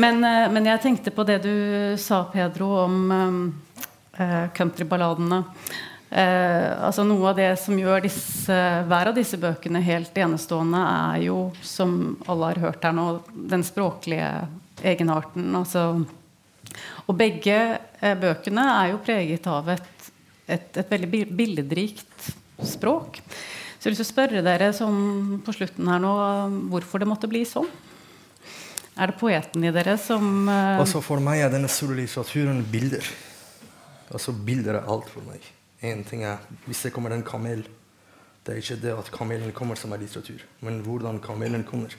Men, eh, men, jeg tenkte på det du sa, Pedro, om eh, countryballadene. Uh, altså noe av det som gjør disse, hver av disse bøkene helt enestående, er jo, som alle har hørt her nå, den språklige egenarten. Altså Og begge eh, bøkene er jo preget av et, et, et veldig billedrikt språk. Så jeg vil spørre dere på slutten her nå, hvorfor det måtte bli sånn. Er det poeten i dere som uh... Altså For meg er denne store bilder. Altså Bilder er alt for meg. En ting er Hvis det kommer en kamel Det er ikke det at kamelen kommer, som er litteratur, men hvordan kamelen kommer.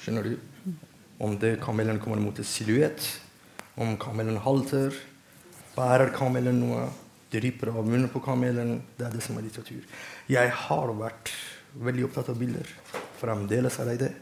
Skjønner du? Om det kamelen kommer mot en silhuett, om kamelen halter, bærer kamelen noe, drypper av munnen på kamelen Det er det som er litteratur. Jeg har vært veldig opptatt av bilder. Fremdeles er jeg det.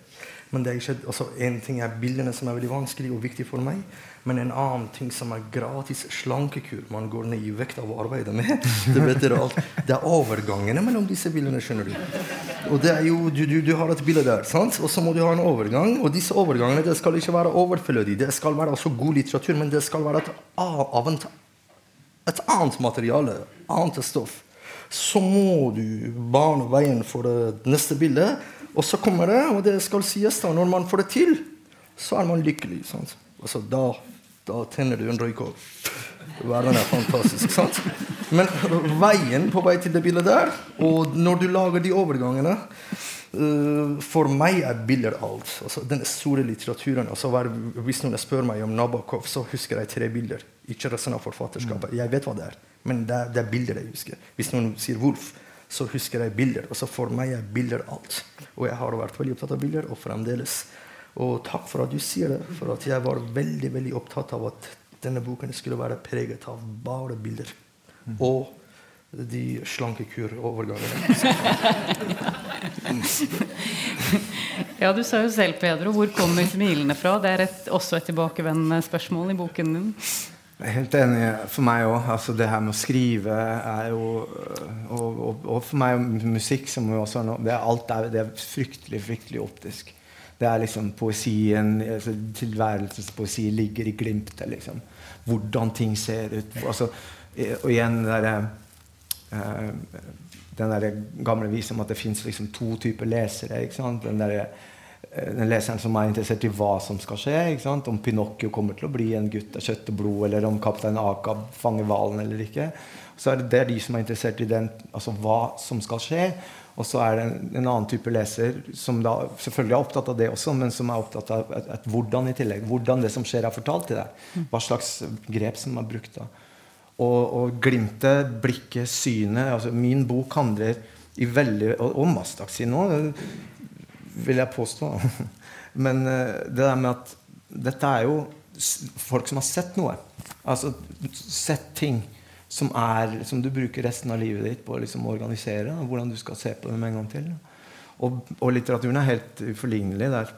Men det er ikke, altså, en ting er bildene, som er veldig vanskelig og viktig for meg. Men en annen ting som er gratis slankekur man går ned i vekt av å arbeide med, [laughs] det. Det er overgangene mellom disse bildene. skjønner Du Og jo, du, du, du har et bilde der, sant? og så må du ha en overgang. Og disse overgangene det skal ikke være overflødige. Det skal være også god litteratur, men det skal være et, annet, et annet materiale. Annet stoff. Så må du bane veien for det neste bildet. Og så kommer det, og det skal sies da, når man får det til, så er man lykkelig. Sant? Altså, da, da tenner du en røyk, og verden er fantastisk. sant? Men veien på vei til det bildet der, og når du lager de overgangene uh, For meg er bilder alt. Altså, den store litteraturen. Altså, hvis noen spør meg om Nabokov, så husker jeg tre bilder. Ikke resten av forfatterskapet. Jeg vet hva det er, men det er, det er bilder jeg husker. Hvis noen sier Wolf, så husker jeg bilder. Altså, for meg er bilder alt. Og jeg har vært veldig opptatt av bilder, og fremdeles. Og takk for at du sier det, for at jeg var veldig veldig opptatt av at denne boken skulle være preget av bare bilder. Mm. Og de slankekurovergangene. [laughs] ja, du sa jo selv, Pedro, hvor kommer smilene fra? Det er et, også et tilbakevendende spørsmål i boken din. Jeg er helt enig for meg òg. Altså, det her med å skrive er jo Og, og, og for meg musikk, som jo også er noe, det er alt er, det er fryktelig, fryktelig optisk. Det er liksom poesien altså, Tilværelsens poesi ligger i glimtet. Liksom. Hvordan ting ser ut. Altså, og igjen der, uh, den der gamle visen om at det fins liksom to typer lesere. Den der, Eh, den leseren som er interessert i hva som skal skje. Om Pinocchio kommer til å bli en gutt av kjøtt og blod, eller om kaptein Akab fanger hvalen eller ikke. Så er det, det er de som er interessert i den, altså hva som skal skje. Og så er det en, en, annen type leser som da selvfølgelig er opptatt av det også, men som er opptatt av et, et hvordan i tillegg. Hvordan det som skjer, er fortalt til deg. Hva slags grep som er brukt da. Og, og glimtet, blikket, synet altså Min bok handler i veldig Og, og Mastaxi nå vil jeg påstå. [laughs] Men eh, det der med at dette er jo folk som har sett noe. Altså sett ting som, er, som du bruker resten av livet ditt på å liksom organisere. Hvordan du skal se på dem en gang til. Og, og litteraturen er helt uforlignelig der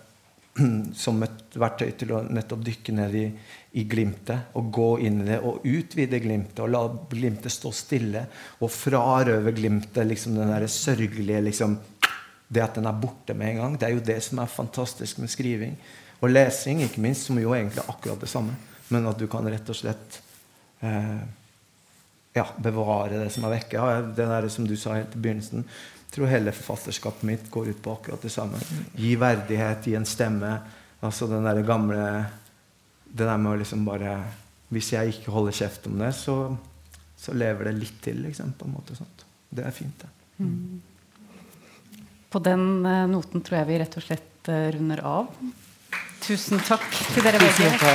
[clears throat] som et verktøy til å nettopp dykke ned i, i, glimtet og gå inn i det og utvide glimtet og la glimtet stå stille og frarøve glimtet liksom den der sørgelige liksom, det at den er borte med en gang. Det er jo det som er fantastisk med skriving. Og lesing, ikke minst, som jo egentlig er akkurat det samme. Men at du kan rett og slett eh, ja, bevare det som er vekke. Ja, det der som du sa helt i begynnelsen. Jeg tror hele forfatterskapet mitt går ut på akkurat det samme. Gi verdighet, gi en stemme. Altså den der gamle Det der med å liksom bare Hvis jeg ikke holder kjeft om det, så, så lever det litt til, liksom. på en måte sånt. Det er fint, det. Mm. På den eh, noten tror jeg vi rett og slett eh, runder av. Tusen takk til dere begge.